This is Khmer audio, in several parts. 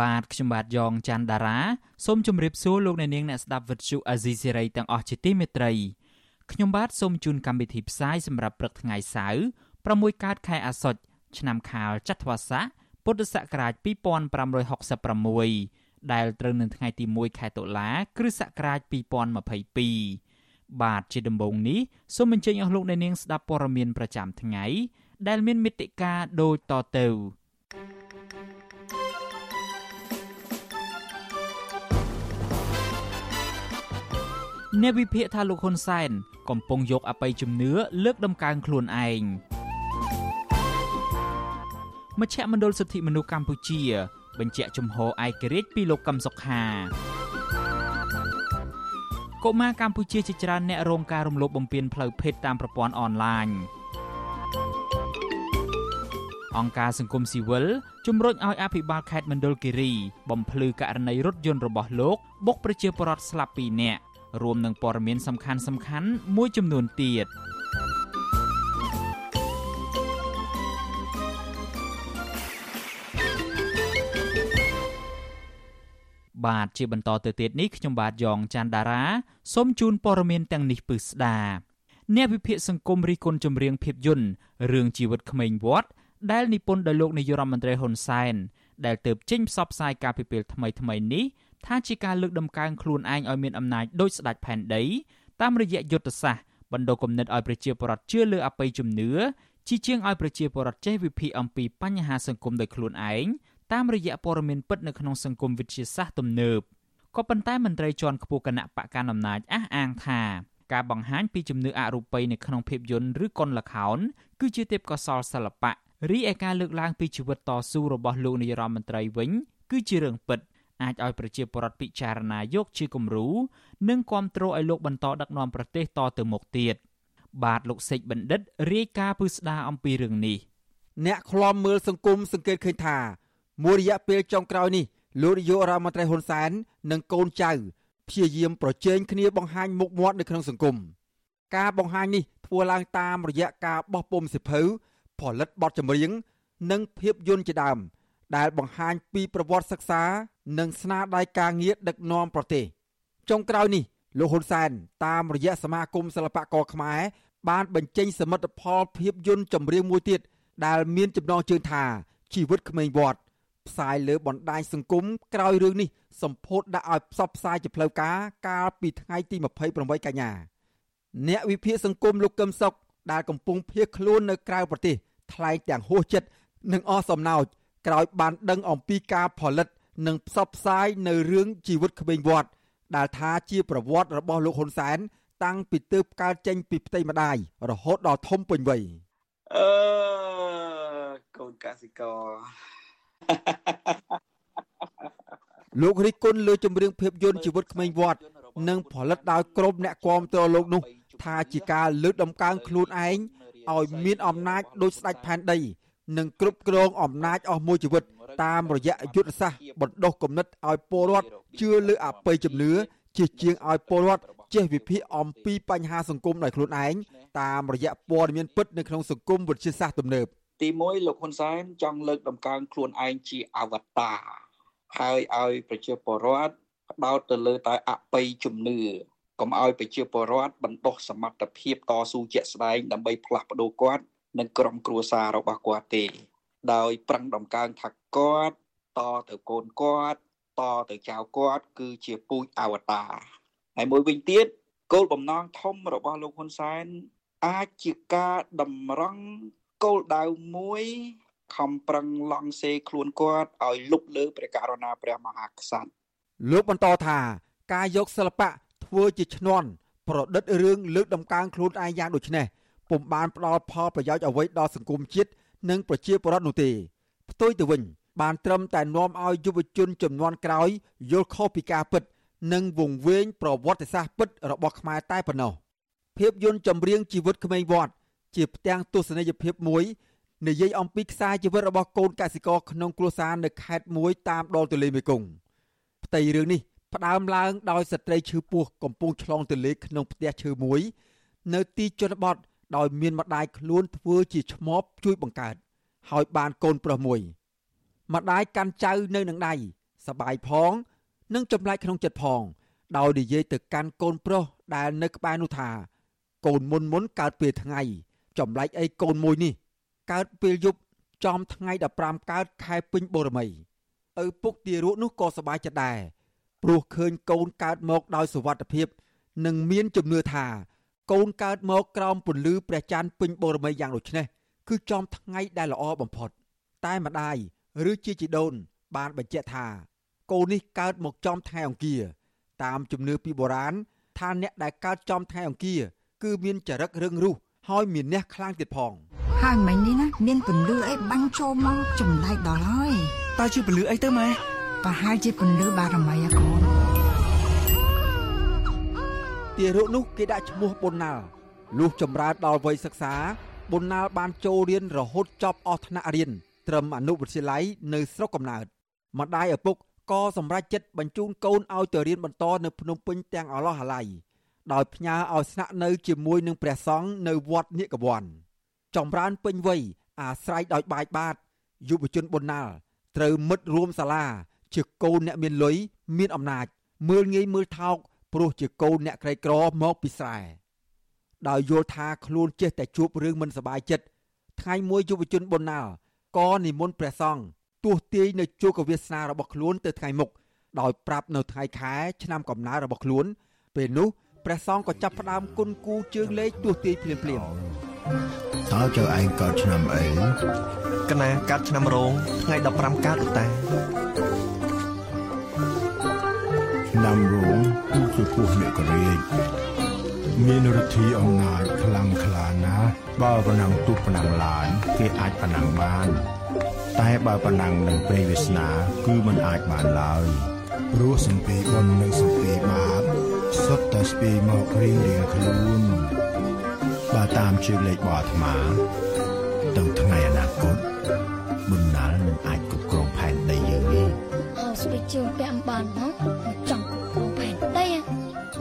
បាទខ្ញុំបាទយ៉ងច័ន្ទដារាសូមជម្រាបសួរលោកអ្នកនាងអ្នកស្ដាប់វិទ្យុអាស៊ីសេរីទាំងអស់ជាទីមេត្រីខ្ញុំបាទសូមជូនកម្មវិធីផ្សាយសម្រាប់ព្រឹកថ្ងៃសៅរ៍6កើតខែអាសត់ឆ្នាំខាលចត្វាស័កពុទ្ធសករាជ2566ដែលត្រូវនៅថ្ងៃទី1ខែតុលាគ្រិស្តសករាជ2022បាទជាដំបូងនេះសូមអញ្ជើញអស់លោកអ្នកនាងស្ដាប់ព័ត៌មានប្រចាំថ្ងៃដែលមានមេត្តាដូចតទៅ អ្នកវិភាគថាលោកហ៊ុនសែនកំពុងយកអបិយជំនឿលើកដំកើងខ្លួនឯងមជ្ឈមណ្ឌលសិទ្ធិមនុស្សកម្ពុជា បញ្ជាក់ជំហរឯករាជ្យពីលោកកឹមសុខាកុមារកម្ពុជាជាច្រើនអ្នករងការរំលោភបំពានផ្លូវភេទតាមប្រព័ន្ធអនឡាញអង្គការសង្គមស៊ីវិលជំរុញឲ្យអភិបាលខេត្តមណ្ឌលគិរី បំភ្លឺករណីរថយន្តរបស់លោកបុកប្រជាពលរដ្ឋស្លាប់2នាក់ រួមនឹងព័ត៌មានសំខាន់សំខាន់មួយចំនួនទៀតបាទជាបន្តទៅទៀតនេះខ្ញុំបាទយ៉ងច័ន្ទដារាសូមជូនព័ត៌មានទាំងនេះពឹស្ដាអ្នកវិភាគសង្គមរីគុណចម្រៀងភាពយន្តរឿងជីវិតក្មេងវត្តដែលនិពន្ធដោយលោកនាយរដ្ឋមន្ត្រីហ៊ុនសែនដែលទៅចេញផ្សព្វផ្សាយការពិពេលថ្មីថ្មីនេះ ថាជាការលើកដំកើងខ្លួនឯងឲ្យមានអំណាចដោយស្ដេចផែនដីតាមរយៈយុទ្ធសាស្ត្របណ្ដុះគំនិតឲ្យប្រជាពលរដ្ឋជឿលើអបិយជំនឿជាជាងឲ្យប្រជាពលរដ្ឋចេះវិភាគអំពីបញ្ហាសង្គមដោយខ្លួនឯងតាមរយៈព័ត៌មានពិតនៅក្នុងសង្គមវិទ្យាសាស្ត្រទំនើបក៏ប៉ុន្តែមន្ត្រីជាន់ខ្ពស់គណៈបកកណ្ដាលអំណាចអះអាងថាការបង្ហាញពីជំនឿអរូបីនៅក្នុងភាពយន្តឬកុនលខោនគឺជាទេពកោសល្យសិល្បៈរីឯការលើកឡើងពីជីវិតតស៊ូរបស់លោកនាយរដ្ឋមន្ត្រីវិញគឺជារឿងពិត អាចឲ្យប្រជាពលរដ្ឋពិចារណាយកជាគំរូនិងគ្រប់គ្រងឲ្យលោកបន្តដឹកនាំប្រទេសតទៅមុខទៀតបាទលោកសេចបណ្ឌិតរាយការណ៍ពឹស្ដារអំពីរឿងនេះអ្នកខ្លំមើលសង្គមសង្កេតឃើញថាមួយរយៈពេលចុងក្រោយនេះលោកនាយករដ្ឋមន្ត្រីហ៊ុនសែននិងកូនចៅព្យាយាមប្រជែងគ្នាបង្ហាញមុខមាត់នៅក្នុងសង្គមការបង្ហាញនេះធ្វើឡើងតាមរយៈការបោះពុម្ពសិភៅផលិតបទចម្រៀង និងភាពយន្តជាដើមដែលបង្ហាញពីប្រវត្តិសិក្សា និងស្នាដៃការងារដឹកនាំប្រទេសចុងក្រោយនេះលោកហ៊ុនសែនតាមរយៈសមាគមសិល្បករខ្មែរបានបញ្ចេញសមិទ្ធផលភាពយន្តចម្រៀងមួយទៀតដែលមានចំណងជើងថាជីវិតក្មេងវត្តផ្សាយលើបណ្ដាញសង្គមក្រោយរឿងនេះសម្ពោធដាក់ឲ្យផ្សព្វផ្សាយជាផ្លូវការកាលពីថ្ងៃទី28កញ្ញាអ្នកវិភាគសង្គមលោកកឹមសុខដែលកំពុងភៀសខ្លួននៅក្រៅប្រទេសថ្លែងទាំងហួសចិត្តនិងអស់សំណោចក្រោយបានដឹងអំពីការផលិត និងផ្សព្វផ្សាយនៅរឿងជីវិតក្មេងវត្តដែលថាជាប្រវត្តិរបស់លោកហ៊ុនសែនតាំងពីទើបកើតចេញពីផ្ទៃម្ដាយរហូតដល់ធំពេញវ័យអឺកូនកសិករលោករិះគន់លើចម្រៀងភាពយន្តជីវិតក្មេងវត្តនិងផលិតដោយក្រុមអ្នកគាំទ្រលោកនោះ ថាជាការលើកដំកើងខ្លួនឯងឲ្យមានអំណាចដូចស្ដេចផែនដី និងគ្រប់គ្រងអំណាចអស់មួយជីវិត តាមរយៈយុទ្ធសាស្ត្របណ្ដុះគំនិតឲ្យពលរដ្ឋជឿលើអបិយជំនឿជាជាងឲ្យពលរដ្ឋចេះវិភាគអំពីបញ្ហាសង្គមដោយខ្លួនឯងតាមរយៈព័ត៌មានពិតនៅក្នុងសង្គមវិទ្យាសាស្ត្រទំនើបទី1លោកហ៊ុនសែនចង់លើកដំកើងខ្លួនឯងជាអវតារហើយឲ្យប្រជាពលរដ្ឋផ្ដោតទៅលើតែអបិយជំនឿកុំឲ្យប្រជាពលរដ្ឋបណ្ដោះសមត្ថភាពតស៊ូជាក់ស្ដែងដើម្បីផ្លាស់ប្ដូរគាត់និងក្រុមគ្រួសាររបស់គាត់ទេ ដោយប្រឹងដំកើងថាគាត់តទៅកូនគាត់តទៅចៅគាត់ គឺជាពូជអវតារហើយមួយវិញទៀតគោលបំណងធំរបស់លោកហ៊ុនសែន អាចជាការតម្រង់គោលដៅមួយខំប្រឹងឡង់សេខ្លួនគាត់ឲ្យលុបលើព្រះករុណាព្រះមហាក្សត្រលោកបន្តថាការយកសិល្បៈធ្វើជាឈ្នន់ប្រឌិតរឿងលើកដំកើងខ្លួនឯងយ៉ាងដូចនេះពុំបានផ្ដល់ផលប្រយោជន៍អ្វីដល់សង្គមជាតិ និងប្រជាពលរដ្ឋនោះទេផ្ទុយទៅវិញ បានត្រឹមតែនាំឲ្យយុវជនចំនួនក្រោយយល់ខុសពីការពិត និងវង្វេងប្រវត្តិសាស្ត្រពិតរបស់ខ្មែរតែប៉ុណ្ណោះភាពយន្តចម្រៀងជីវិតក្មេងវត្តជាផ្ទាំងទស្សនីយភាពមួយនិយាយអំពីខ្សែជីវិតរបស់កូនកសិករក្នុងគ្រួសារនៅខេត្តមួយតាមដងទន្លេមេគង្គផ្ទៃរឿងនេះផ្ដើមឡើងដោយស្ត្រីឈឺពោះកំពុងឆ្លងទន្លេក្នុងផ្ទះឈើមួយ នៅទីជនបទ ដោយមានម្ដាយខ្លួនធ្វើជាឆ្មបជួយបង្កើត ហើយបានកូនប្រុសមួយម្ដាយកាន់ចៅនៅនឹងដៃសបាយផង និងចម្លែកក្នុងចិត្តផង ដោយនិយាយទៅកាន់កូនប្រុសដែលនៅក្បែរនោះថា កូនមុនមុនកើតពេលថ្ងៃចម្លែកអីកូនមួយនេះ កើតពេលយប់ចំថ្ងៃ15កើតខែពេញបូរមីឪពុកទារកនោះក៏សប្បាយចិត្តដែរព្រោះឃើញកូនកើតមកដោយសុវត្ថិភាព និងមានជំនឿថា កូនកើតមកក្រោមពន្លឺព្រះច័ន្ទពេញបូរមីយ៉ាងដូចនេះគឺចំថ្ងៃដែលល្អបំផុត តែម្ដាយឬជាជីដូន បានបញ្ជាក់ថា កូននេះកើតមកចំថ្ងៃអង្គារតាមជំនឿពីបុរាណថាអ្នកដែលកើតចំថ្ងៃអង្គារគឺមានចរិតរឹងរូសហើយមានអ្នកខ្លាំងទៀតផងហើយមិញនេះណាមានពន្លឺអីបាញ់ចូលមកចម្លែកដល់ហើយតើជាពន្លឺអីទៅម៉ែប្រហែលជាពន្លឺបារមីអាកូន ទារកនោះគេដាក់ឈ្មោះប៊ុនណាល់លុះចម្រើនដល់វ័យសិក្សាប៊ុនណាល់បានចូលរៀនរហូតចប់អស់ថ្នាក់រៀនត្រឹមអនុវិទ្យាល័យនៅស្រុកកំណើតម្ដាយឪពុកក៏សម្រេចចិត្តបញ្ជូនកូនឲ្យទៅរៀនបន្តនៅភ្នំពេញទាំងអឡោះអាល័យដោយផ្ញើឲ្យស្នាក់នៅជាមួយនឹងព្រះសង្ឃនៅវត្តនិកវ័នចម្រើនពេញវ័យអាស្រ័យដោយបាយបាតយុវជនប៊ុនណាល់ត្រូវមិត្តរួមសាលាជាកូនអ្នកមានលុយមានអំណាចមើលងាយមើលថោក ព្រោះជាកូនអ្នកក្រីក្រមកពីស្រែដោយយល់ថាខ្លួនចេះតែជួបរឿងមិនសប្បាយចិត្តថ្ងៃមួយយុវជនប៊ុនណាលក៏និមន្តព្រះសង្ឃទស្សទាយនៅជោគវាសនារបស់ខ្លួនទៅថ្ងៃមុខដោយប្រាប់នៅថ្ងៃខែឆ្នាំកំណើរបស់ខ្លួន ពេលនោះព្រះសង្ឃក៏ចាប់ផ្ដើមគុណគូជើងលេខទស្សទាយភ្លាមភ្លាមតើចៅឯងកើតឆ្នាំអីកណាកើតឆ្នាំរោងថ្ងៃ15កើតតា ឆ្នាំរោងគឺជាពោះអ្នកករាជមានឫទ្ធិអំណាចខ្លាំងក្លាណាស់បើប៉ុណ្ណឹងទុះប៉ុណ្ណឹងឡានគេអាចប៉ុណ្ណឹងបាន តែបើប៉ុណ្ណឹងនឹងពេលវាសនាគឺมันអាចបានឡើយព្រោះសំពីបុណ្យនិងសំពីបាបសុទ្ធតែស្ពីមករៀងរៀងខ្លួនបើតាមជឿលេខបអាត្មាទៅថ្ងៃអនាគតបំណាលនឹងអាចគ្រប់គ្រងផែនដីយើងនេះអើស្បែកជើងពាក់បានមកចង់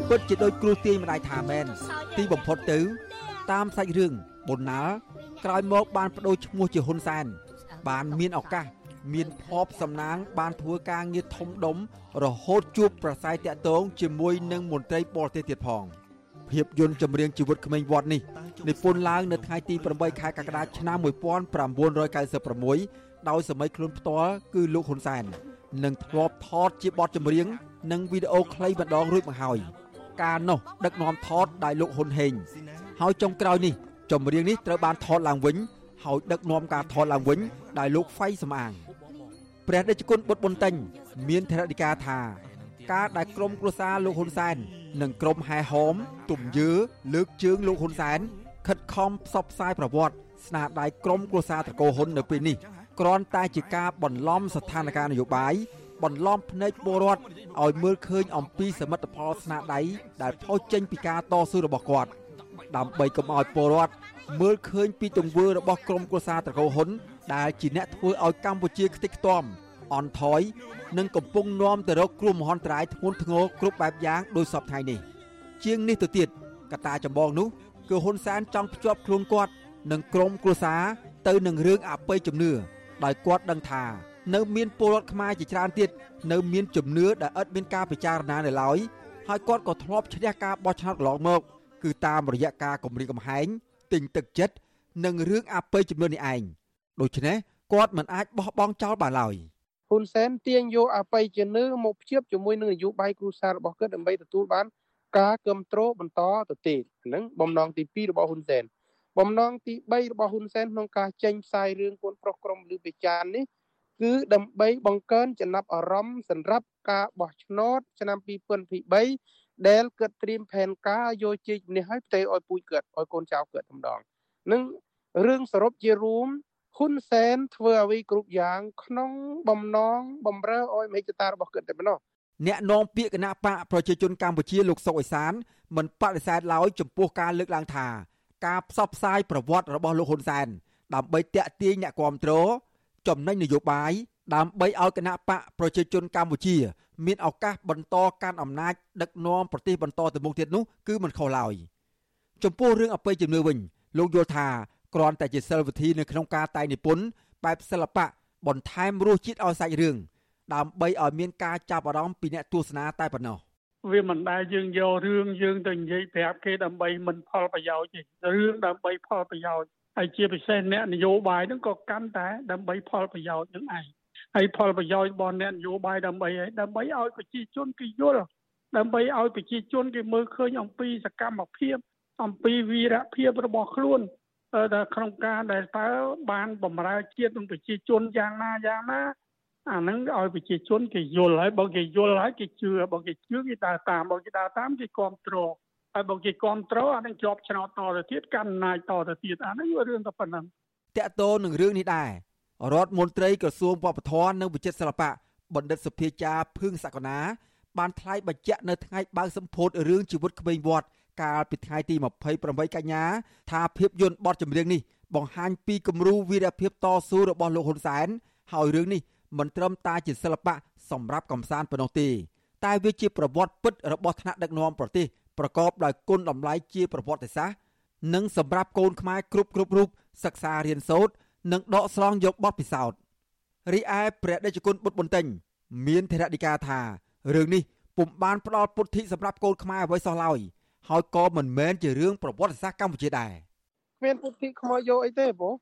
ពិតជាដូចគ្រូទាយម្ដាយថាមែនទីបំផុតទៅ តាមសាច់រឿងប៊ុនណាលក្រោយមកបានបដូរឈ្មោះជាហ៊ុនសែនបានមានឱកាស មានភ័ព្វសំណាង បានធ្វើការងារធំដុំរហូតជួបប្រស័យតាក់ទងជាមួយនឹងមន្ត្រីបរទេសទៀតផងភាពយន្តចម្រៀងជីវិតក្មេងវត្តនេះនិពន្ធឡើងនៅថ្ងៃទី8ខែកក្កដាឆ្នាំ1996ដោយសម័យខ្លួនផ្ទាល់គឺលោកហ៊ុនសែននិងធ្លាប់ថតជាបទចម្រៀង និងវីដេអូខ្លីម្ដងរួចមកហើយ ការនោះដឹកនាំថតដោយលោកហ៊ុនហេងហើយចុងក្រោយនេះចម្រៀងនេះត្រូវបានថតឡើងវិញហើយដឹកនាំការថតឡើងវិញដោយលោកហ្វៃសំអាងព្រះដេចគុណបុត្រប៊ុនតេញមានធរណីកាថាការដែលក្រុមគ្រួសារលោកហ៊ុនសែននិងក្រុមហែហោមទំយើលើកជើងលោកហ៊ុនសែនខិតខំផ្សព្វផ្សាយប្រវត្តិស្នាដៃក្រុមគ្រួសារត្រកូលហ៊ុននៅពេលនេះគ្រាន់តែជាការបន្លំស្ថានភាពនយោបាយ បន្លំភ្នែកពលរដ្ឋឲ្យមើលឃើញអំពីសមិទ្ធផលស្នាដៃដែលផុសចេញពីការតស៊ូរបស់គាត់ដើម្បីកុំឲ្យពលរដ្ឋមើលឃើញពីទង្វើរបស់ក្រុមគ្រួសារត្រកូលហ៊ុន ដែលជាអ្នកធ្វើឲ្យកម្ពុជាខ្ទេចខ្ទាំអន់ថយនិងកំពុងនាំទៅរកគ្រោះមហន្តរាយធ្ងន់ធ្ងរគ្រប់បែបយ៉ាងដោយសពថ្ងៃនេះ ជាងនេះទៅទៀតកត្តាចម្បងនោះគឺហ៊ុនសែនចង់ភ្ជាប់ខ្លួនគាត់ និងក្រុមគ្រួសារទៅនឹងរឿងអបិយជំនឿដោយគាត់ដឹងថា នៅមានពលរដ្ឋខ្មែរជាច្រើនទៀតនៅមានជំនឿដែលឥតមានការពិចារណានៅឡើយហើយគាត់ក៏ធ្លាប់ឈ្នះការបោះឆ្នោតកន្លងមក គឺតាមរយៈការគម្រាមកំហែងទិញទឹកចិត្តនិងរឿងអបិយជំនឿនេះឯងដូច្នេះគាត់មិនអាចបោះបង់ចោលបានឡើយហ៊ុនសែនទាញយកអបិយជំនឿមកភ្ជាប់ជាមួយនឹងនយោបាយគ្រួសាររបស់គាត់ដើម្បីទទួលបានការគ្រប់គ្រងបន្តទៅទៀតហ្នឹងបំណងទី2របស់ហ៊ុនសែនបំណងទី3របស់ហ៊ុនសែនក្នុងការចេញផ្សាយរឿងកូនប្រុសក្រមលឺបេចាននេះ គឺដើម្បីបង្កើនចំណាប់អារម្មណ៍សម្រាប់ការបោះឆ្នោតឆ្នាំ2023ដែលគាត់ត្រៀមផែនការយកជ័យជំនះឲ្យផ្ទេឲ្យពូជគាត់ឲ្យកូនចៅគាត់ម្ដងនឹងរឿងសរុបជារួមហ៊ុនសែនធ្វើអ្វីគ្រប់យ៉ាង ក្នុងបំណងបំរើឲ្យមហិច្ឆតារបស់គាត់តែប៉ុណ្ណោះអ្នកនាំពាក្យគណៈបកប្រជាជនកម្ពុជាលោកសុកអេសានមិនបដិសេធឡើយចំពោះការលើកឡើងថា ការផ្សព្វផ្សាយប្រវត្តិរបស់លោកហ៊ុនសែនដើម្បីតាក់ទាញអ្នកគាំទ្រ ចំណេញនយោបាយដើម្បីឲ្យគណៈបកប្រជាជនកម្ពុជា មានឱកាសបន្តកាន់អំណាចដឹកនាំប្រទេសបន្តទៅមុខទៀតនោះគឺមិនខុសឡើយចំពោះរឿងអបិយជំនឿវិញលោកយល់ថាគ្រាន់តែជាសិលវិធីនៅក្នុងការតែងនិពន្ធបែបសិល្បៈបន្ថែមរសជាតិឲ្យសាច់រឿងដើម្បីឲ្យមានការចាប់អារម្មណ៍ពីអ្នកទស្សនាតែប៉ុណ្ណោះវាមិនដែលយើងយករឿងយើងទៅនិយាយប្រាប់គេដើម្បីមិនផលប្រយោជន៍ទេរឿងដើម្បីផលប្រយោជន៍ ហើយជាពិសេសអ្នកនយោបាយហ្នឹងក៏កាន់តែដើម្បីផលប្រយោជន៍នឹងឯងហើយផលប្រយោជន៍របស់អ្នកនយោបាយដើម្បីឲ្យដើម្បីឲ្យប្រជាជនគេយល់ដើម្បីឲ្យប្រជាជនគេមើលឃើញអំពីសកម្មភាព អំពីវីរភាពរបស់ខ្លួនដែលក្នុងការដែលតើបានបំរើជាតិនិងប្រជាជនយ៉ាងណាយ៉ាងណាអាហ្នឹងឲ្យប្រជាជនគេយល់ហើយបើគេយល់ហើយគេជឿបើគេជឿគេដើរតាមបើគេដើរតាមគេគ្រប់គ្រង ហើយបើគេគ្រប់គ្រងអាហ្នឹងជាប់ឆ្នោតតទៅទៀតកាន់អំណាចតទៅទៀតអាហ្នឹងរឿងតែប៉ុណ្ណឹងតកតោនឹងរឿងនេះដែររដ្ឋមន្ត្រីក្រសួងវប្បធម៌និងវិចិត្រសិល្បៈបណ្ឌិតសុភាចាភឿងសក្កណា បានថ្លែងបញ្ជាក់នៅថ្ងៃបើកសម្ពោធរឿងជីវិតក្មេងវត្តកាលពីថ្ងៃទី28កញ្ញាថាភាពយន្តបទចម្រៀងនេះបង្ហាញពីគំរូវីរភាពតស៊ូរបស់លោកហ៊ុនសែនហើយរឿងនេះមិនត្រឹមតែជាសិល្បៈសម្រាប់កំសាន្តប៉ុណ្ណោះទេតែវាជាប្រវត្តិពិតរបស់ថ្នាក់ដឹកនាំប្រទេស ប្រកបដោយគុណតម្លៃជាប្រវត្តិសាស្ត្រនិងសម្រាប់កូនខ្មែរគ្រប់គ្រប់រូបសិក្សារៀនសូត្រនិងដកស្រង់យកបទពិសោធន៍រីឯព្រះដេចគុណបុត្របន្ទិញមានធរណីកាថារឿងនេះពុំបានផ្ដល់ពុទ្ធិសម្រាប់កូនខ្មែរអ្វីសោះឡើយហើយក៏មិនមែនជារឿងប្រវត្តិសាស្ត្រកម្ពុជាដែរគ្មានពុទ្ធិខ្មោចយកអីទេបង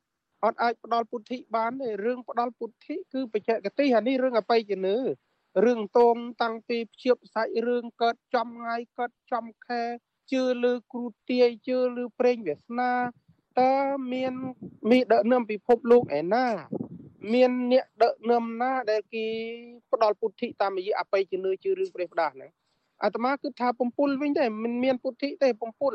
អត់អាចផ្ដល់ពុទ្ធិបានទេរឿងផ្ដល់ពុទ្ធិគឺបច្ចេកទេសអានេះរឿងអបិយជំនឿ រឿងតងតាំងពីភ្ជាប់សាច់រឿងកើតចំថ្ងៃកើតចំខែជឿលើគ្រូទាយជឿលើប្រេងវាសនាតើមានមីដឹកនាំពិភពលោកឯណាមានអ្នកដឹកនាំណាដែលគេផ្ដល់ពុទ្ធិតាមរយៈអបិយជំនឿជឿរឿងព្រះផ្ដាស់ហ្នឹងអាត្មាគឺថាពំពុលវិញទេមិនមានពុទ្ធិទេពំពុល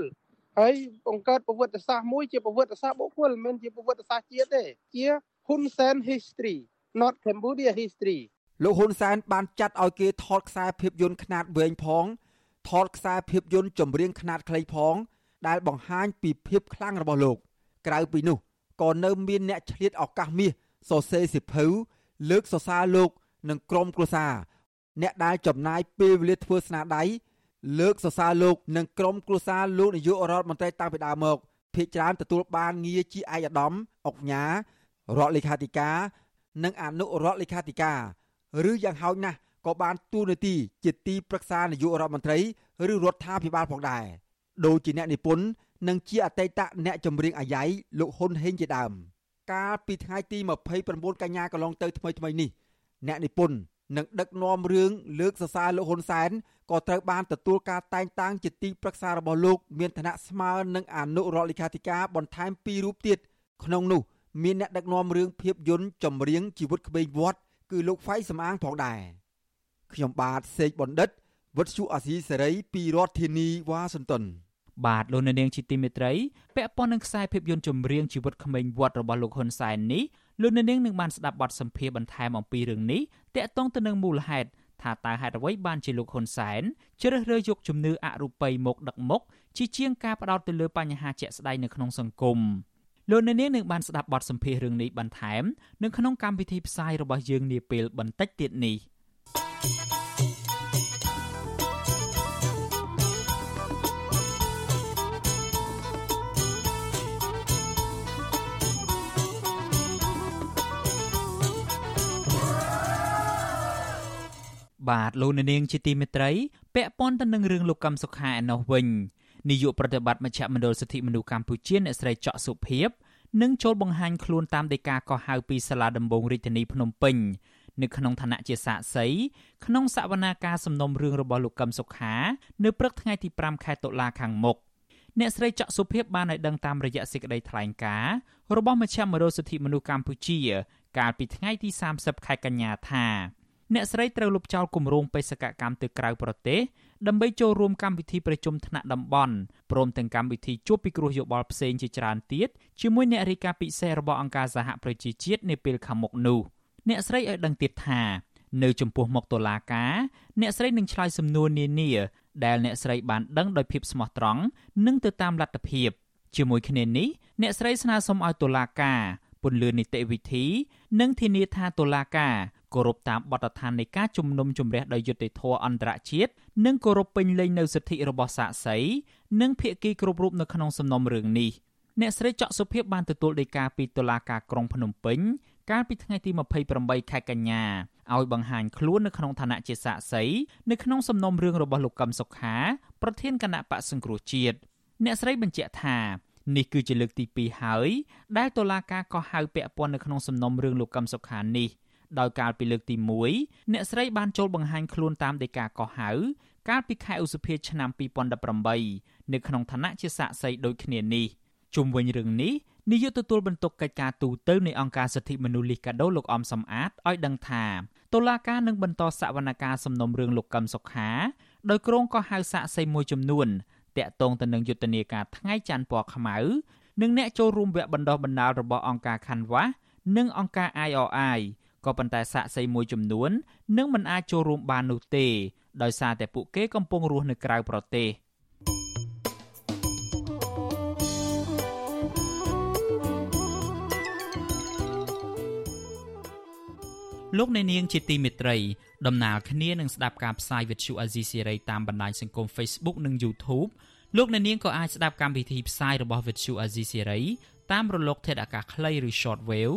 ហើយបង្កើតប្រវត្តិសាស្ត្រមួយជាប្រវត្តិសាស្ត្របុគ្គលមិនមែនជាប្រវត្តិសាស្ត្រជាតិទេជា Hun Sen history not Cambodia history លោកហ៊ុនសែនបានចាត់ឲ្យគេថតខ្សែភាពយន្តខ្នាតវែងផង ថតខ្សែភាពយន្តចម្រៀងខ្នាតខ្លីផង ដែលបង្ហាញពីភាពខ្លាំងរបស់លោក ក្រៅពីនោះក៏នៅមានអ្នកឆ្លៀតឱកាសមាសសរសេរសិភៅលើកសរសើរលោកនិងក្រុមគ្រួសារអ្នកដែលចំណាយពេលវេលាធ្វើស្នាដៃលើកសរសើរលោកនិងក្រុមគ្រួសារលោកនាយករដ្ឋមន្ត្រីតាំងពីដើមមកភាគច្រើនទទួលបានងារជាឯកឧត្តមអុកញ៉ារដ្ឋលេខាធិការ និងអនុរដ្ឋលេខាធិការ ឬយ៉ាងហោចណាស់ក៏បានទូនាទីជាទីប្រឹក្សានាយករដ្ឋមន្ត្រីឬរដ្ឋាភិបាលផងដែរដូចជាអ្នកនិពន្ធនិងជាអតីតអ្នកចម្រៀងអាយ៉ៃលោកហ៊ុនហេងជាដើមកាលពីថ្ងៃទី29កញ្ញាកន្លងទៅថ្មីថ្មីនេះអ្នកនិពន្ធនិងដឹកនាំរឿងលើកសរសើរលោកហ៊ុនសែនក៏ត្រូវបានទទួលការតែងតាំងជាទីប្រឹក្សារបស់លោកមានឋានៈស្មើនឹងអនុរដ្ឋលេខាធិការបន្ថែមពីររូបទៀតក្នុងនោះមានអ្នកដឹកនាំរឿងភាពយន្តចម្រៀងជីវិតក្មេងវត្ត គឺលោកហ្វៃសំអាងផងដែរខ្ញុំបាទសេកបណ្ឌិតវុទ្ធុអាស៊ីសេរីពីរដ្ឋធានីវ៉ាស៊ីនតោនបាទលោកនាងជាទីមេត្រីពាក់ព័ន្ធនឹងខ្សែភាពយន្តចម្រៀងជីវិតក្មេងវត្តរបស់លោកហ៊ុនសែននេះលោកនាងនឹងបានស្ដាប់បទសម្ភាសន៍បន្ថែមអំពីរឿងនេះតាក់ទងទៅនឹងមូលហេតុថាតើហេតុអ្វីបានជាលោកហ៊ុនសែនជ្រើសរើសយកជំនឿអរូបីមកដឹកមុខជាជាងការផ្ដោតទៅលើបញ្ហាជាក់ស្ដែងនៅក្នុងសង្គម លោកអ្នកនាងនឹងបានស្ដាប់បទសម្ភាសន៍រឿងនេះបន្ថែមនៅក្នុងកម្មវិធីផ្សាយរបស់យើងនាពេលបន្តិចទៀតនេះ។បាទលោកនាងជាទីមេត្រីពាក់ព័ន្ធទៅនឹងរឿងលោកកឹមសុខាឯណោះវិញ នាយកប្រតិបត្តិមជ្ឈមណ្ឌលសិទ្ធិមនុស្សកម្ពុជាអ្នកស្រីច័កសុភីបនឹងចូលបង្ហាញខ្លួនតាមដីកាកោះហៅពីសាលាដំបងរាជធានីភ្នំពេញនៅក្នុងឋានៈជាសាក្សីក្នុងសវនាការសំណុំរឿងរបស់លោកកឹមសុខា នៅព្រឹកថ្ងៃទី5ខែតុលាខាងមុខអ្នកស្រីច័កសុភីបបានឲ្យដឹងតាមរយៈសេចក្តីថ្លែងការណ៍របស់មជ្ឈមណ្ឌលសិទ្ធិមនុស្សកម្ពុជា កាលពីថ្ងៃទី30ខែកញ្ញាថាអ្នកស្រីត្រូវលុបចោលគម្រោងបេសកកម្មទៅក្រៅប្រទេស ដើម្បីចូលរួមកម្មវិធីប្រជុំថ្នាក់តំបន់ព្រមទាំងកម្មវិធីជួបពិគ្រោះយោបល់ផ្សេងជាច្រើនទៀតជាមួយអ្នករាយការណ៍ពិសេសរបស់អង្គការសហប្រជាជាតិនាពេលខាងមុខនោះអ្នកស្រីឲ្យដឹងទៀតថានៅចំពោះមុខតុលាការអ្នកស្រីនឹងឆ្លើយសំណួរនានាដែលអ្នកស្រីបានដឹងដោយភាពស្មោះត្រង់និងទៅតាមលទ្ធភាពជាមួយគ្នានេះអ្នកស្រីស្នើសុំឲ្យតុលាការពន្យល់នីតិវិធី និងធានាថាតុលាការ គោរពតាមបទដ្ឋាននៃការជំនុំជម្រះដោយយុត្តិធម៌អន្តរជាតិនិងគោរពពេញលេញនូវសិទ្ធិរបស់សាក្សីនិងភាគីគ្រប់រូបនៅក្នុងសំណុំរឿងនេះអ្នកស្រីច័កសុភាពបានទទួលដីកាពីតុលាការក្រុងភ្នំពេញកាលពីថ្ងៃទី28ខែកញ្ញាឲ្យបង្ហាញខ្លួននៅក្នុងឋានៈជាសាក្សីនៅក្នុងសំណុំរឿងរបស់លោកកឹមសុខាប្រធានគណៈបកសង្គ្រោះជាតិអ្នកស្រីបញ្ជាក់ថានេះគឺជាលើកទី2ហើយដែលតុលាការក៏ហៅពាក់ព័ន្ធនៅក្នុងសំណុំរឿងលោកកឹមសុខានេះ ដោយកាលពីលើកទី1អ្នកស្រីបានចូលបង្ហាញខ្លួនតាមដីកាកោះហៅកាលពីខែឧសភាឆ្នាំ2018នៅក្នុងឋានៈជាសាក្សីដូចគ្នានេះជុំវិញរឿងនេះនាយកទទួលបន្ទុកកិច្ចការទូតនៃអង្គការសិទ្ធិមនុស្សលីកាដូលោកអំសំអាតឲ្យដឹងថាតុលាការនឹងបន្តសវនកម្មសំណុំរឿងលោកកឹមសុខាដោយក្រុងក៏ហៅសាក្សីមួយចំនួនតាក់ទងទៅនឹងយុទ្ធនាការថ្ងៃច័ន្ទពណ៌ខ្មៅនិងអ្នកចូលរួមវគ្គបណ្ដុះបណ្ដាលរបស់អង្គការ Canvas និងអង្គការ IRI ក៏ប៉ុន្តែសាក្សីមួយចំនួននឹងមិនអាចចូលរួមបាននោះទេ ដោយសារតែពួកគេកំពុងរស់នៅក្រៅប្រទេសលោកអ្នកនាងជាទីមេត្រីដំណើរគ្នានឹងស្ដាប់ការផ្សាយវិទ្យុអាស៊ីសេរីតាមបណ្ដាញសង្គម Facebook និង YouTube លោកអ្នកនាងក៏អាចស្ដាប់កម្មវិធីផ្សាយរបស់វិទ្យុអាស៊ីសេរីតាមរលកធាតុអាកាសខ្លីឬ Shortwave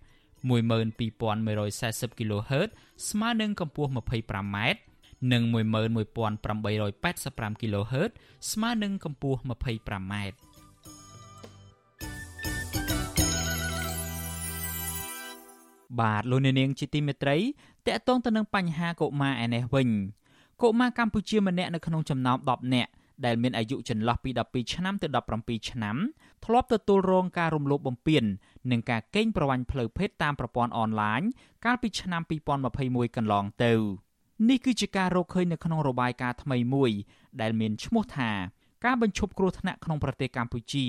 12140 kHz ស្មើនឹងកម្ពស់ 25m និង11885 kHz ស្មើនឹងកម្ពស់ 25m បាទលោកអ្នកនាងជាទីមេត្រីតកតងទៅនឹងបញ្ហាកុមារឯនេះវិញកុមារកម្ពុជាម្នាក់នៅក្នុងចំណោម10នាក់ ដែលមានអាយុចន្លោះពី12ឆ្នាំទៅ17ឆ្នាំធ្លាប់ទទួលរងការរំលោភបំពាននិងការកេងប្រវ័ញ្ចផ្លូវភេទតាមប្រព័ន្ធអនឡាញកាលពីឆ្នាំ2021កន្លងទៅនេះគឺជាការរកឃើញនៅក្នុងរបាយការណ៍ថ្មីមួយដែលមានឈ្មោះថាការបញ្ឈប់គ្រោះថ្នាក់ក្នុងប្រទេសកម្ពុជា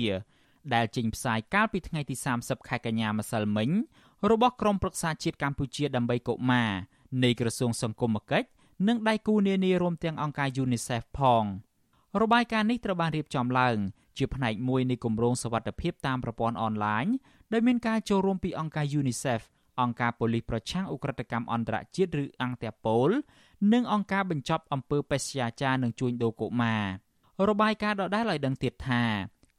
ដែលចេញផ្សាយកាលពីថ្ងៃទី30ខែកញ្ញាម្សិលមិញរបស់ក្រមប្រឹក្សាជាតិកម្ពុជាដើម្បីកុមារនៃក្រសួងសង្គមគិច្ចនិងដៃគូនានារួមទាំងអង្គការ UNICEF ផង របាយការណ៍នេះត្រូវបានរៀបចំឡើងជាផ្នែកមួយនៃគម្រោងសវត្ថិភាពតាមប្រព័ន្ធអនឡាញដោយមានការចូលរួមពីអង្គការ UNICEF អង្គការប៉ូលីសប្រឆាំងឧក្រិដ្ឋកម្មអន្តរជាតិឬអង្គតាប៉ូលនិងអង្គការបញ្ចប់អំពើបេសកចារនិងជួញដូរកុមាររបាយការណ៍ដដែលឲ្យដឹងទៀតថា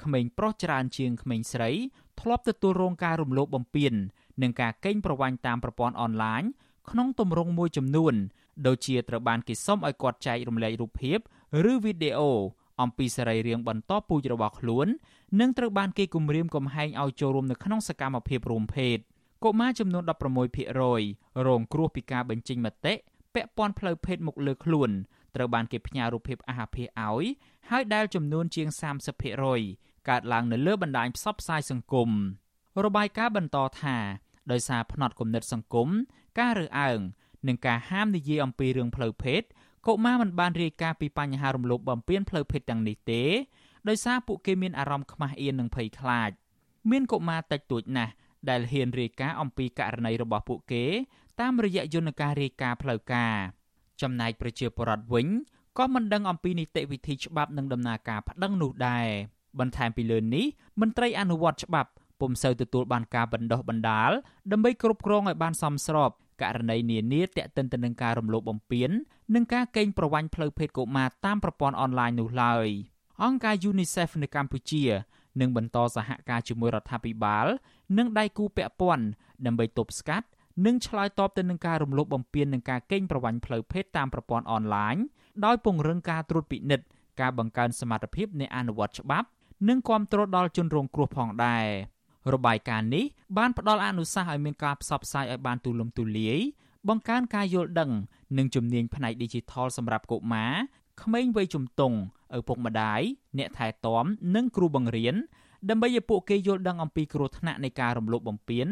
ក្មេងប្រុសច្រើនជាងក្មេងស្រីធ្លាប់ទទួលរងការរំលោភបំពាននិងការកេងប្រវ័ញ្ចតាមប្រព័ន្ធអនឡាញក្នុងទម្រង់មួយចំនួន ដូចជាត្រូវបានគេសុំឲ្យគាត់ចែករំលែករូបភាព ឬវីដេអូអំពីសរីរាង្គបន្តពូជរបស់ខ្លួននិងត្រូវបានគេគំរាមកំហែងឲ្យចូលរួមនៅក្នុងសកម្មភាពរួមភេទកុមារចំនួន16%រងគ្រោះពីការបញ្ចេញមតិពាក់ព័ន្ធផ្លូវភេទមកលើខ្លួនត្រូវបានគេផ្ញើរូបភាពអាហាភាសឲ្យហើយដែលចំនួនជាង30%កើតឡើងនៅលើបណ្ដាញផ្សព្វផ្សាយសង្គមរបាយការណ៍បន្តថាដោយសារផ្នត់គំនិតសង្គមការរើសអើងនិងការហាមនិយាយអំពីរឿងផ្លូវភេទ កុមារមិនបានរាយការណ៍ពីបញ្ហារំលោភបំពានផ្លូវភេទទាំងនេះទេដោយសារពួកគេមានអារម្មណ៍ខ្មាស់អៀននិងភ័យខ្លាច មានកុមារតិចតួចណាស់ដែលហ៊ានរាយការណ៍អំពីករណីរបស់ពួកគេ តាមរយៈយន្តការរាយការណ៍ផ្លូវការចំណែកប្រជាពលរដ្ឋវិញក៏មិនដឹងអំពីនីតិវិធីច្បាប់និងដំណើរការប្តឹងនោះដែរបន្ថែមពីលើនេះមន្ត្រីអនុវត្តច្បាប់ពុំសូវទទួលបានការបណ្ដុះបណ្ដាលដើម្បីគ្រប់គ្រងឲ្យបានសមស្រប ករណីនានាទាក់ទិនទៅនឹងការរំលោភបំពាននិងការកេងប្រវ័ញ្ចផ្លូវភេទកុមារតាមប្រព័ន្ធអនឡាញនោះឡើយអង្គការ UNICEF នៅកម្ពុជានឹងបន្តសហការជាមួយរដ្ឋាភិបាល និងដៃគូពាក់ព័ន្ធដើម្បីទប់ស្កាត់និងឆ្លើយតបទៅនឹងការរំលោភបំពាននិងការកេងប្រវ័ញ្ចផ្លូវភេទតាមប្រព័ន្ធអនឡាញដោយពង្រឹងការត្រួតពិនិត្យការបង្កើនសមត្ថភាពនៃអនុវត្តច្បាប់ និងគ្រប់គ្រងដល់ជនរងគ្រោះផងដែរ របាយការណ៍នេះបានផ្ដល់អនុសាសន៍ឲ្យមានការផ្សព្វផ្សាយឲ្យបានទូលំទូលាយបង្កើនការយល់ដឹង និងជំនាញផ្នែក Digital សម្រាប់កុមារក្មេងវ័យជំទង់ឪពុកម្ដាយអ្នកថែទាំនិងគ្រូបង្រៀនដើម្បីឲ្យពួកគេយល់ដឹងអំពីគ្រោះថ្នាក់នៃការរំលោភបំពាន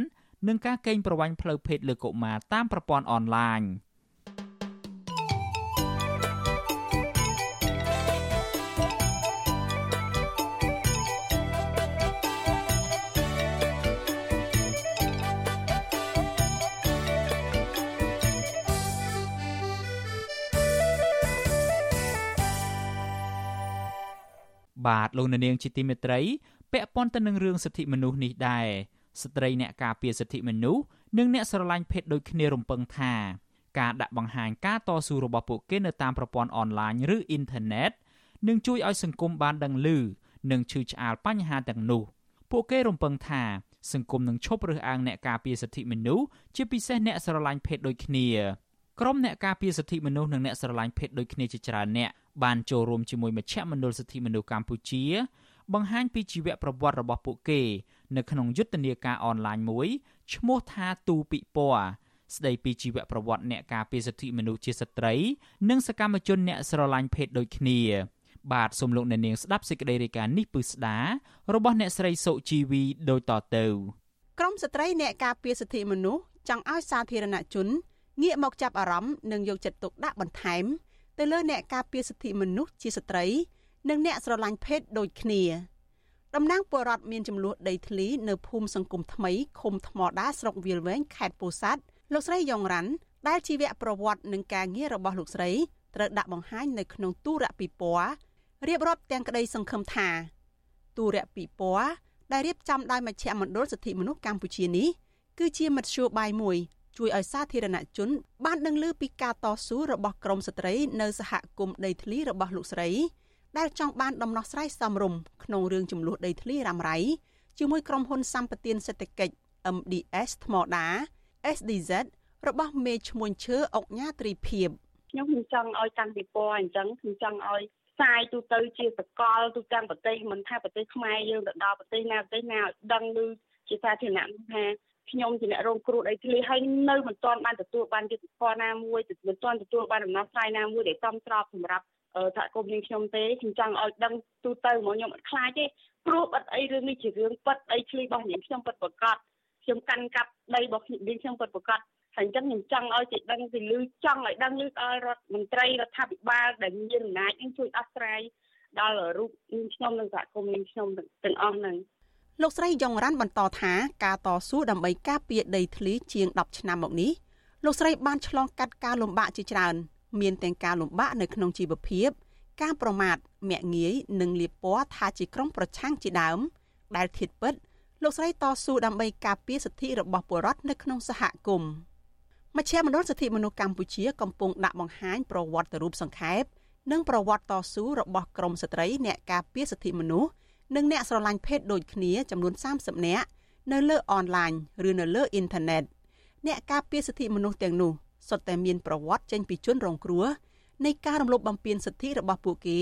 និងការកេងប្រវ័ញ្ចផ្លូវភេទលើកុមារតាមប្រព័ន្ធអនឡាញ។ បាទលោកនាងជាទីមេត្រីពាក់ព័ន្ធទៅនឹងរឿងសិទ្ធិមនុស្សនេះដែរស្ត្រីអ្នកការពារសិទ្ធិមនុស្សនិងអ្នកស្រឡាញ់ភេទដូចគ្នារំពឹងថាការដាក់បង្ហាញការតស៊ូរបស់ពួកគេនៅតាមប្រព័ន្ធអនឡាញឬអ៊ីនធឺណិតនឹងជួយឲ្យសង្គមបានដឹងឮនិងឈឺឆ្អាលបញ្ហាទាំងនោះពួកគេរំពឹងថាសង្គមនឹងឈប់រើសអើងអ្នកការពារសិទ្ធិមនុស្សជាពិសេសអ្នកស្រឡាញ់ភេទដូចគ្នាក្រុមអ្នកការពារសិទ្ធិមនុស្សនិងអ្នកស្រឡាញ់ភេទដូចគ្នាជាច្រើនអ្នក បានចូលរួមជាមួយមជ្ឈមណ្ឌលសិទ្ធិមនុស្សកម្ពុជា បង្ហាញពីជីវប្រវត្តិរបស់ពួកគេ នៅក្នុងយុទ្ធនាការអនឡាញមួយឈ្មោះថាទូពិព័រណ៍ស្ដីពីជីវប្រវត្តិអ្នកការពារសិទ្ធិមនុស្សជាស្ត្រី និងសកម្មជនអ្នកស្រឡាញ់ភេទដូចគ្នា បាទសូមលោកអ្នកនាងស្ដាប់សេចក្តីរាយការណ៍នេះពឹស្ដារបស់អ្នកស្រីសុជីវីដូចតទៅក្រមស្ត្រីអ្នកការពារសិទ្ធិមនុស្សចង់ឲ្យសាធារណជនងាកមកចាប់អារម្មណ៍និងយកចិត្តទុកដាក់បន្ថែម ទៅលើអ្នកការពារសិទ្ធិមនុស្សជាស្ត្រី និងអ្នកស្រឡាញ់ភេទដូចគ្នាតំណាងពលរដ្ឋមានចំនួនដីធ្លីនៅភូមិសង្គមថ្មីឃុំថ្មដាស្រុកវាលវែងខេត្តពោធិ៍សាត់លោកស្រីយ៉ងរ៉ាន់ដែលជីវប្រវត្តិនិងការងាររបស់លោកស្រីត្រូវដាក់បង្ហាញនៅក្នុងទូរពិព័រណ៍រៀបរាប់ទាំងក្តីសង្ឃឹមថាទូរពិព័រណ៍ដែលរៀបចំដោយមជ្ឈមណ្ឌលសិទ្ធិមនុស្សកម្ពុជានេះគឺជាមធ្យោបាយមួយ ជួយឲ្យសាធារណជន បានដឹងឮពីការតស៊ូរបស់ក្រមស្ត្រីនៅសហគមន៍ដីធ្លីរបស់លោកស្រី ដែលចង់បានដំណោះស្រាយសមរម្យក្នុងរឿងចំនួនដីធ្លីរ៉ាំរ៉ៃជាមួយក្រុមហ៊ុនសម្បទានសេដ្ឋកិច្ច MDS ថ្មដា SDZ របស់មេឈ្មោះឈើអុកញ៉ាត្រីភិបខ្ញុំខ្ញុំចង់ឲ្យតាំងពីពណ៌អញ្ចឹងខ្ញុំចង់ឲ្យផ្សាយទូទៅជាសកលទូទាំងប្រទេសមិនថាប្រទេសខ្មែរយើងទៅដល់ប្រទេសណាប្រទេសណាឲ្យដឹងឮជាសាធារណៈថា ខ្ញុំជាអ្នករងគ្រោះដីធ្លីហើយនៅមិនទាន់បានទទួលបានយុត្តិធម៌ណាមួយមិនទាន់ទទួលបានដំណោះស្រាយណាមួយដែលសមស្របសម្រាប់សហគមន៍យើងខ្ញុំទេខ្ញុំចង់ឲ្យដឹងទូទៅមកខ្ញុំអត់ខ្លាចទេព្រោះអត់អីរឿងនេះជារឿងប៉ັດដីធ្លីរបស់យើងខ្ញុំប៉ັດប្រកាសខ្ញុំកាន់កាប់ដីរបស់ខ្ញុំខ្ញុំប៉ັດប្រកាសហើយអញ្ចឹងខ្ញុំចង់ឲ្យគេដឹងពីលឺចង់ឲ្យដឹងលឺដល់រដ្ឋមន្ត្រីរដ្ឋាភិបាលដែលមានអំណាចនឹងជួយអស្ចារ្យដល់រូបខ្ញុំនិងសហគមន៍ខ្ញុំទាំងអស់ហ្នឹង លោកស្រីយ៉ងរ៉ាន់បន្តថាការតស៊ូដើម្បីការពារដីធ្លីជាង10ឆ្នាំមកនេះលោកស្រីបានឆ្លងកាត់ការលំបាកជាច្រើន មានទាំងការលំបាកនៅក្នុងជីវភាព ការប្រមាថមាក់ងាយនិងលៀបពណ៌ថាជាក្រុមប្រឆាំងជាដើម ដែលធៀបពិតលោកស្រីតស៊ូដើម្បីការពារសិទ្ធិរបស់ពលរដ្ឋនៅក្នុងសហគមន៍មជ្ឈមណ្ឌលសិទ្ធិមនុស្សកម្ពុជាកំពុងដាក់បង្ហាញប្រវត្តិរូបសង្ខេបនិងប្រវត្តិតស៊ូរបស់ក្រមស្ត្រីអ្នកការពារសិទ្ធិមនុស្ស និងអ្នកស្រឡាញ់ភេទដូចគ្នាចំនួន30នាក់នៅលើអនឡាញឬនៅលើអ៊ីនធឺណិតអ្នកការពារសិទ្ធិមនុស្សទាំងនោះសុទ្ធតែមានប្រវត្តិចេញពីជនរងគ្រោះនៃការរំលោភបំពានសិទ្ធិរបស់ពួកគេ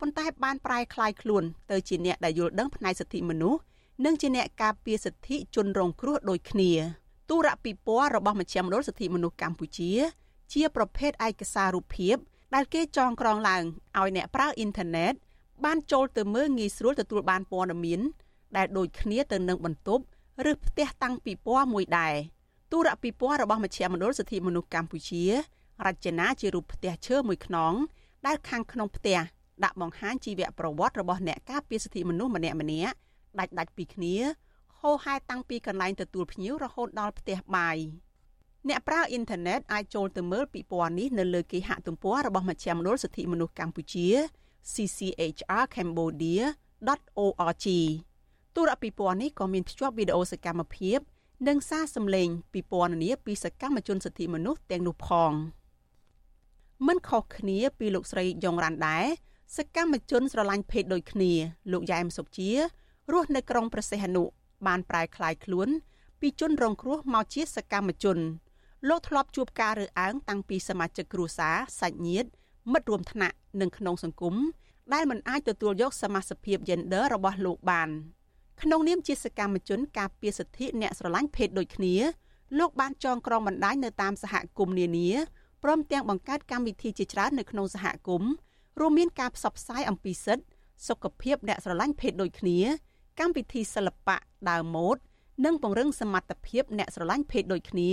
ប៉ុន្តែបានប្រែក្លាយខ្លួនទៅជាអ្នកដែលយល់ដឹងផ្នែកសិទ្ធិមនុស្សនិងជាអ្នកការពារសិទ្ធិជនរងគ្រោះដូចគ្នាទូរពិព័រណ៍របស់មជ្ឈមណ្ឌលសិទ្ធិមនុស្សកម្ពុជា ជាប្រភេទឯកសាររូបភាពដែលគេចងក្រងឡើងឲ្យអ្នកប្រើអ៊ីនធឺណិត បានចូលទៅមើលងាយស្រួលទទួលបានព័ត៌មាន ដែលដូចគ្នាទៅនឹងបន្ទប់ឬផ្ទះតាំងពិព័រណ៍មួយដែរទូរពិព័រណ៍របស់មជ្ឈមណ្ឌលសិទ្ធិមនុស្សកម្ពុជា រចនាជារូបផ្ទះឈើមួយខ្នងដែលខាងក្នុងផ្ទះដាក់បង្ហាញជីវប្រវត្តិរបស់អ្នកការពារសិទ្ធិមនុស្សម្នាក់ម្នាក់ដាច់ដាច់ពីគ្នាហោហែតាំងពីកន្លែងទទួលភ្ញៀវរហូតដល់ផ្ទះបាយអ្នកប្រើអ៊ីនធឺណិតអាចចូលទៅមើលពិព័រណ៍នេះនៅលើគេហទំព័ររបស់មជ្ឈមណ្ឌលសិទ្ធិមនុស្សកម្ពុជា cchrcambodia.org ទូរពិព័រណ៍នេះក៏មានភ្ជាប់វីដេអូសកម្មភាព និងសារសម្លេងពីពណ៌នាពីសកម្មជនសិទ្ធិមនុស្សទាំងនោះផងមិនខុសគ្នាពីលោកស្រីយ៉ងរ៉ាន់ដែរសកម្មជនស្រឡាញ់ភេទដូចគ្នាលោកយ៉ែមសុកជារស់នៅក្រុងប្រសេះអនុបានប្រែក្លាយខ្លួន ពីជនរងគ្រោះមកជាសកម្មជនលោកធ្លាប់ជួបការរើសអើងតាំងពីសមាជិកគ្រួសារសាច់ញាតិមិត្តរួមថ្នាក់ និងក្នុងសង្គមដែលមិនអាចទទួលយកសមាជិក gender របស់លោកបានក្នុងនាមជាសកម្មជនការពារសិទ្ធិអ្នកស្រឡាញ់ភេទដូចគ្នាលោកបានចងក្រងបណ្ដាញនៅតាមសហគមន៍នានាព្រមទាំងបង្កើតកម្មវិធីជាច្រើននៅក្នុងសហគមន៍រួមមានការផ្សព្វផ្សាយអំពីសិទ្ធិសុខភាពអ្នកស្រឡាញ់ភេទដូចគ្នា កម្មវិធីសិល្បៈដើមម៉ូដនិងពង្រឹងសមត្ថភាពអ្នកស្រឡាញ់ភេទដូចគ្នា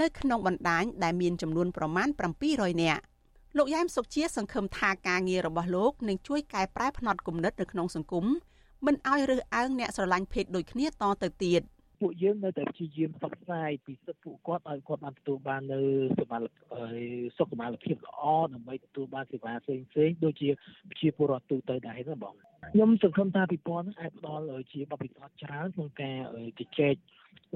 នៅក្នុងបណ្ដាញដែលមានចំនួនប្រមាណ700នាក់ លោកយ៉ែមសុកជាសង្ឃឹមថាការងាររបស់លោកនឹងជួយកែប្រែផ្នត់គំនិតនៅក្នុងសង្គមមិនឲ្យរើសអើងអ្នកស្រឡាញ់ភេទដូចគ្នាតទៅទៀតពួកយើងនៅតែព្យាយាមផ្សព្វផ្សាយពីសិទ្ធិពួកគាត់ឲ្យគាត់បានទទួលបាននៅសុខភាពសុខភាពល្អដើម្បីទទួលបានសេវាផ្សេងផ្សេងដូចជាប្រជាពលរដ្ឋទូទៅដែរណាបងខ្ញុំសង្ឃឹមថាពិព័រណ៍នេះអាចផ្ដល់ជាបទពិសោធន៍ច្រើនក្នុងការជជែក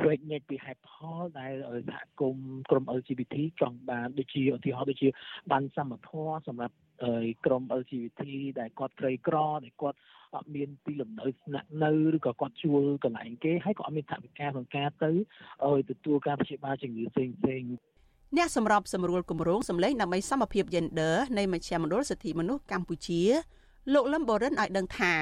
វែកញែកពីហេតុផលដែលសហគមន៍ក្រុម LGBT ចង់បានដូចជាឧទាហរណ៍ដូចជាបានសមធម៌សម្រាប់ក្រុម LGBT ដែលគាត់ក្រីក្រដែលគាត់អត់មានទីលំនៅស្នាក់នៅឬក៏គាត់ជួលកន្លែងគេហើយក៏អត់មានថវិកាក្នុងការទៅឲ្យទទួលការព្យាបាលជំងឺផ្សេងផ្សេងអ្នកសម្របសម្រួលគម្រោងសម្លេងដើម្បីសមភាព Gender នៃមជ្ឈមណ្ឌលសិទ្ធិមនុស្សកម្ពុជាលោកលឹមបូរិនឲ្យដឹងថា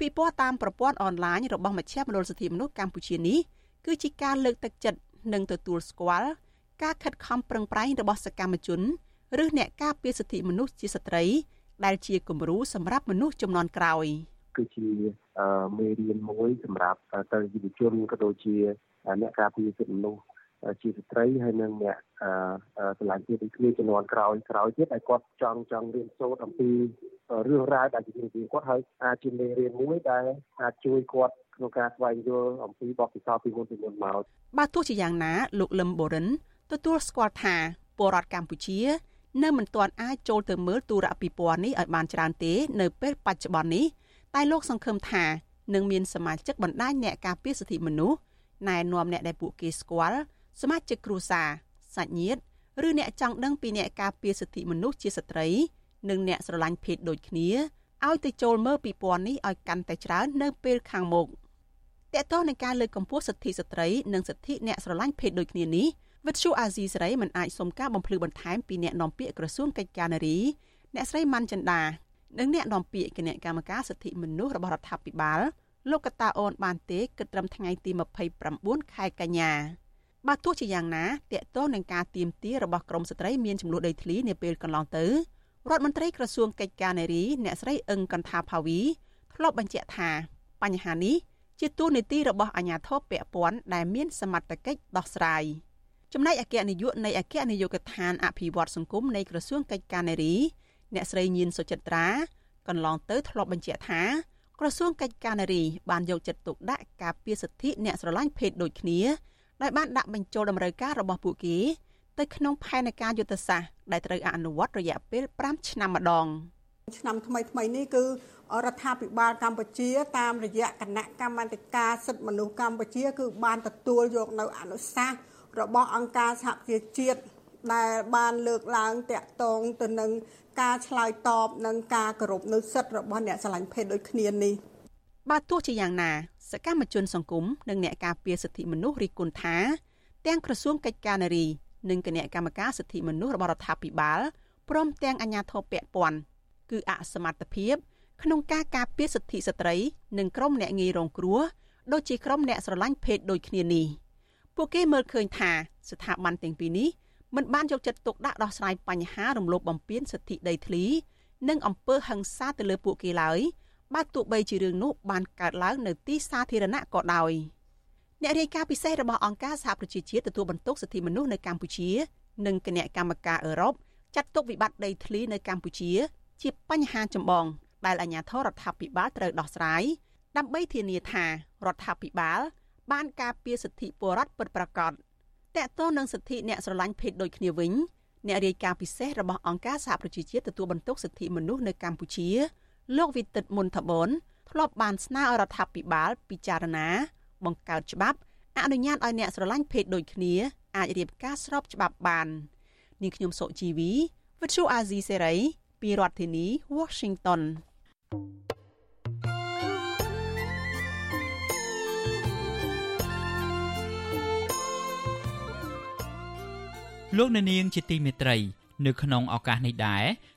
ពិព័រណ៍តាមប្រព័ន្ធអនឡាញរបស់មជ្ឈមណ្ឌលសិទ្ធិមនុស្សកម្ពុជានេះ គឺជាការលើកទឹកចិត្តនិងទទួលស្គាល់ការខិតខំប្រឹងប្រែងរបស់សកម្មជនឬអ្នកការពារសិទ្ធិមនុស្សជាស្ត្រី ដែលជាគំរូសម្រាប់មនុស្សចំនួនក្រោយគឺជាមេរៀនមួយសម្រាប់ទៅយុវជនក៏ដូចជាអ្នកការពារសិទ្ធិមនុស្ស ជាស្ត្រីហើយនិងអ្នកឆ្លាញ់ជាតិគ្នាចំនួនក្រោយក្រោយទៀតឲ្យគាត់ចង់ចង់រៀនសូត្រអំពីរឿងរ៉ាវដែលជារឿងគាត់ហើយអាចជាមេរៀនមួយដែលអាចជួយគាត់ក្នុងការស្វែងយល់អំពីបទពិសោធន៍ពីមុនពីមុនមកបើទោះជាយ៉ាងណាលោកលឹមបូរិនទទួលស្គាល់ថាពលរដ្ឋកម្ពុជា នៅមិនទាន់អាចចូលទៅមើលទូរពិព័រណ៍នេះឲ្យបានច្រើនទេ នៅពេលបច្ចុប្បន្ននេះតែលោកសង្ឃឹមថានឹងមានសមាជិកបណ្ដាញអ្នកការពារសិទ្ធិមនុស្សណែនាំអ្នកដែលពួកគេស្គាល់ សមាជិកគ្រួសារសាច់ញាតិឬអ្នកចង់ដឹងពីអ្នកការពារសិទ្ធិមនុស្សជាស្ត្រីនិងអ្នកស្រឡាញ់ភេទដូចគ្នាឲ្យទៅចូលមើលពិព័រណ៍នេះឲ្យកាន់តែច្រើននៅពេលខាងមុខតើតើនឹងការលើកកម្ពស់សិទ្ធិស្ត្រីនិងសិទ្ធិអ្នកស្រឡាញ់ភេទដូចគ្នានេះវិទ្យុអាស៊ីសេរីមិនអាចសុំការបំភ្លឺបន្ថែមពីអ្នកនាំពាក្យក្រសួងកិច្ចការនារីអ្នកស្រីម៉ាន់ចិន្តានិងអ្នកនាំពាក្យគណៈកម្មការសិទ្ធិមនុស្សរបស់រដ្ឋាភិបាលលោកកតាអូនបានទេគិតត្រឹមថ្ងៃទី29ខែកញ្ញា បើទោះជាយ៉ាងណាតកតោនឹងការទៀមទារបស់ក្រមស្ត្រីមានចំនួនដីធ្លីនាពេលកន្លងទៅរដ្ឋមន្ត្រីក្រសួងកិច្ចការនារីអ្នកស្រីអឹងកន្ថាផាវីធ្លាប់បញ្ជាក់ថាបញ្ហានេះជាទូនីតិរបស់អាជ្ញាធរពាក់ព័ន្ធដែលមានសមត្ថកិច្ចដោះស្រាយចំណែកអគ្គនាយកនៃអគ្គនាយកដ្ឋានអភិវឌ្ឍសង្គមនៃក្រសួងកិច្ចការនារីអ្នកស្រីញៀនសុចិត្រា កន្លងទៅធ្លាប់បញ្ជាក់ថាក្រសួងកិច្ចការនារីបានយកចិត្តទុកដាក់ការពារសិទ្ធិអ្នកស្រឡាញ់ភេទដូចគ្នា ដែលបានដាក់បញ្ចូលតម្រូវការរបស់ពួកគេទៅក្នុងផែនការយុទ្ធសាស្ត្រដែលត្រូវអនុវត្តរយៈពេល5ឆ្នាំម្ដងឆ្នាំថ្មីថ្មីនេះគឺរដ្ឋាភិបាលកម្ពុជាតាមរយៈគណៈកម្មាធិការសិទ្ធិមនុស្សកម្ពុជា គឺបានទទួលយកនៅអនុសាសន៍របស់អង្គការសហប្រជាជាតិដែលបានលើកឡើងតាក់ទងទៅនឹងការឆ្លើយតបនិងការគោរពនៅសិទ្ធិរបស់អ្នកឆ្លាញ់ភេទដូចគ្នានេះបើទោះជាយ៉ាងណា សកម្មជនសង្គមនិងអ្នកការពារសិទ្ធិមនុស្សរិះគន់ថាទាំងក្រសួងកិច្ចការនារីនិងគណៈកម្មការសិទ្ធិមនុស្សរបស់រដ្ឋាភិបាលព្រមទាំងអាជ្ញាធរពាក់ព័ន្ធគឺអសមត្ថភាពក្នុងការការពារសិទ្ធិស្ត្រី និងក្រុមអ្នកងាយរងគ្រោះដូចជាក្រុមអ្នកស្រឡាញ់ភេទដូចគ្នានេះពួកគេមើលឃើញថាស្ថាប័នទាំងពីរនេះមិនបានយកចិត្តទុកដាក់ដោះស្រាយបញ្ហារំលោភបំពានសិទ្ធិដីធ្លី និងអំពើហិង្សាទៅលើពួកគេឡើយ បើទោះបីជារឿងនោះបានកើតឡើងនៅទីសាធារណៈក៏ដោយអ្នករាយការណ៍ពិសេសរបស់អង្គការសហប្រជាជាតិទទួលបន្ទុកសិទ្ធិមនុស្សនៅកម្ពុជា និងគណៈកម្មការអឺរ៉ុបចាត់ទុកវិបត្តិដីធ្លីនៅកម្ពុជា ជាបញ្ហាចម្បងដែលអាជ្ញាធររដ្ឋាភិបាលត្រូវដោះស្រាយដើម្បីធានាថារដ្ឋាភិបាល បានការពារសិទ្ធិពលរដ្ឋពិតប្រាកដតកតងនឹងសិទ្ធិអ្នកស្រឡាញ់ភេទដូចគ្នាវិញអ្នករាយការណ៍ពិសេសរបស់អង្គការសហប្រជាជាតិទទួលបន្ទុកសិទ្ធិមនុស្សនៅកម្ពុជា លោកវិទិតមុនថាបនធ្លាប់បានស្នើឲ្យរដ្ឋាភិបាលពិចារណា បង្កើតច្បាប់អនុញ្ញាតឲ្យអ្នកស្រឡាញ់ភេទដូចគ្នាអាចរៀបការស្របច្បាប់បាននាងខ្ញុំសុជីវីវិទ្យុអាស៊ីសេរីពីរដ្ឋធានី Washington លោកអ្នកនាងជាទីមេត្រី នៅក្នុងឱកាសនេះដែរ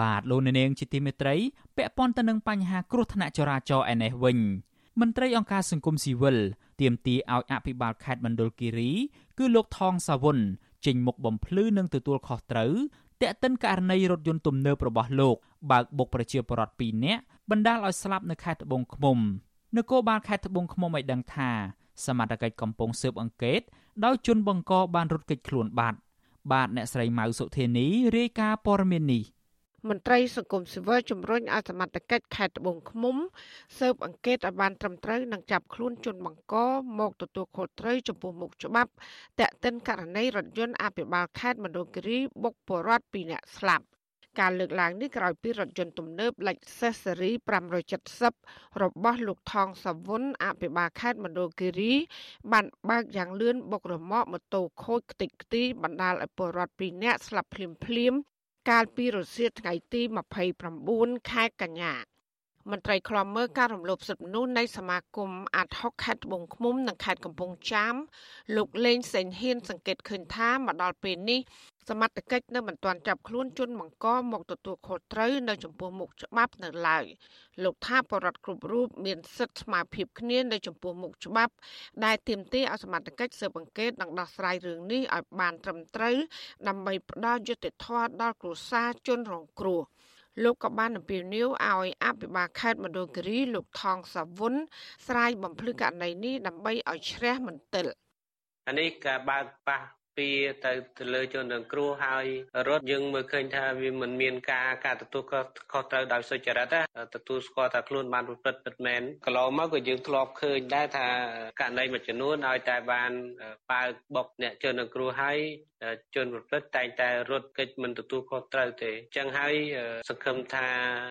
បាទលោកអ្នកនាងជាទីមេត្រីពាក់ព័ន្ធទៅនឹងបញ្ហាគ្រោះថ្នាក់ចរាចរណ៍ឯនេះវិញមន្ត្រីអង្គការសង្គមស៊ីវិលទាមទារឲ្យអភិបាលខេត្តមណ្ឌលគិរី គឺលោកថងសាវុនចេញមុខបំភ្លឺនិងទទួលខុសត្រូវតាក់ទិនករណីរថយន្តទំនើបរបស់លោកបើកបុកប្រជាពលរដ្ឋ2នាក់បណ្ដាលឲ្យស្លាប់នៅខេត្តត្បូងឃ្មុំនគរបាលខេត្តត្បូងឃ្មុំឲ្យដឹងថាសមត្ថកិច្ចកំពុងស៊ើបអង្កេតដោយជនបង្កបានរត់គេចខ្លួនបាត់បាទអ្នកស្រីម៉ៅសុធានីរាយការណ៍ព័ត៌មាននេះ មន្ត្រីសង្គមស៊ីវិលជំរុញឲ្យសមត្ថកិច្ចខេត្តត្បូងឃ្មុំស៊ើបអង្កេតឲ្យបានត្រឹមត្រូវនិងចាប់ខ្លួនជនបង្កមកទទួលខុសត្រូវចំពោះមុខច្បាប់តាក់ទិនករណីរថយន្តអភិបាលខេត្តមណ្ឌលគិរីបុកពលរដ្ឋ2នាក់ស្លាប់ការលើកឡើងនេះក្រោយពីរថយន្តទំនើប Lexus Series 570របស់លោកថងសាវុនអភិបាលខេត្តមណ្ឌលគិរី បានបើកយ៉ាងលឿនបុករមាក់ម៉ូតូខូចខ្ទេចខ្ទីបណ្ដាលឲ្យពលរដ្ឋ2នាក់ស្លាប់ភ្លាមៗ កាលពីរសៀលថ្ងៃទី29ខែកញ្ញាមន្ត្រីខ្លំមើលការរំលោភសិទ្ធិមនុស្សនៃសមាគមអាត់ហុកខេត្តត្បូងឃ្មុំនិងខេត្តកំពង់ចាមលោកលេងសេងហ៊ានសង្កេតឃើញថាមកដល់ពេលនេះ សមត្ថកិច្ចនៅមិនទាន់ចាប់ខ្លួនជនបង្កមកទទួលខុសត្រូវនៅចំពោះមុខច្បាប់នៅឡើយលោកថាបរដ្ឋគ្រប់រូបមានសិទ្ធិស្មើភាពគ្នានៅចំពោះមុខច្បាប់ ដែលទាមទារឲ្យសមត្ថកិច្ចស៊ើបអង្កេតនិងដោះស្រាយរឿងនេះឲ្យបានត្រឹមត្រូវដើម្បីផ្ដល់យុត្តិធម៌ដល់គ្រួសារជនរងគ្រោះលោកក៏បានអំពាវនាវឲ្យអភិបាលខេត្តមណ្ឌលគិរីលោកថងសាវុនស្រាយបំភ្លឺករណីនេះដើម្បីឲ្យជ្រះមន្ទិលអានេះក៏បើកប៉ះ ពីទៅទៅលើជនរងគ្រោះហើយរត់យើងមើលឃើញថាវាមិនមានការការទទួលខុសត្រូវដោយសុចរិតទទួលស្គាល់ថាខ្លួនបានប្រព្រឹត្តពិតមែនកន្លងមកក៏យើងធ្លាប់ឃើញដែរថាករណីមួយចំនួនឲ្យតែបានបើកបុកអ្នកជនរងគ្រោះហើយជនប្រព្រឹត្តតែងតែរត់គេចមិនទទួលខុសត្រូវទេអញ្ចឹងហើយសង្ឃឹមថា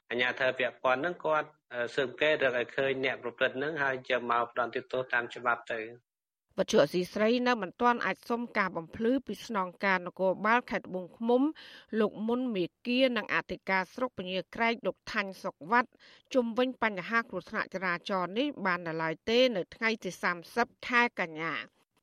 អាជ្ញាធរពាក់ព័ន្ធនឹងគាត់ស៊ើបអង្កេតរកឲ្យឃើញអ្នកប្រព្រឹត្តនឹងហើយจะមកផ្ដន់ទោសតាមច្បាប់ទៅ វត្ថុអសីស្រីនៅមិនទាន់អាចសុំការបំភ្លឺពីស្នងការនគរបាលខេត្តត្បូងឃ្មុំ លោកមុនមេគានិងអធិការស្រុកពញាក្រែកលោកថាញ់សុកវត្តជុំវិញបញ្ហាគ្រោះថ្នាក់ចរាចរណ៍នេះបាននៅឡើយទេ នៅថ្ងៃទី30ខែកញ្ញា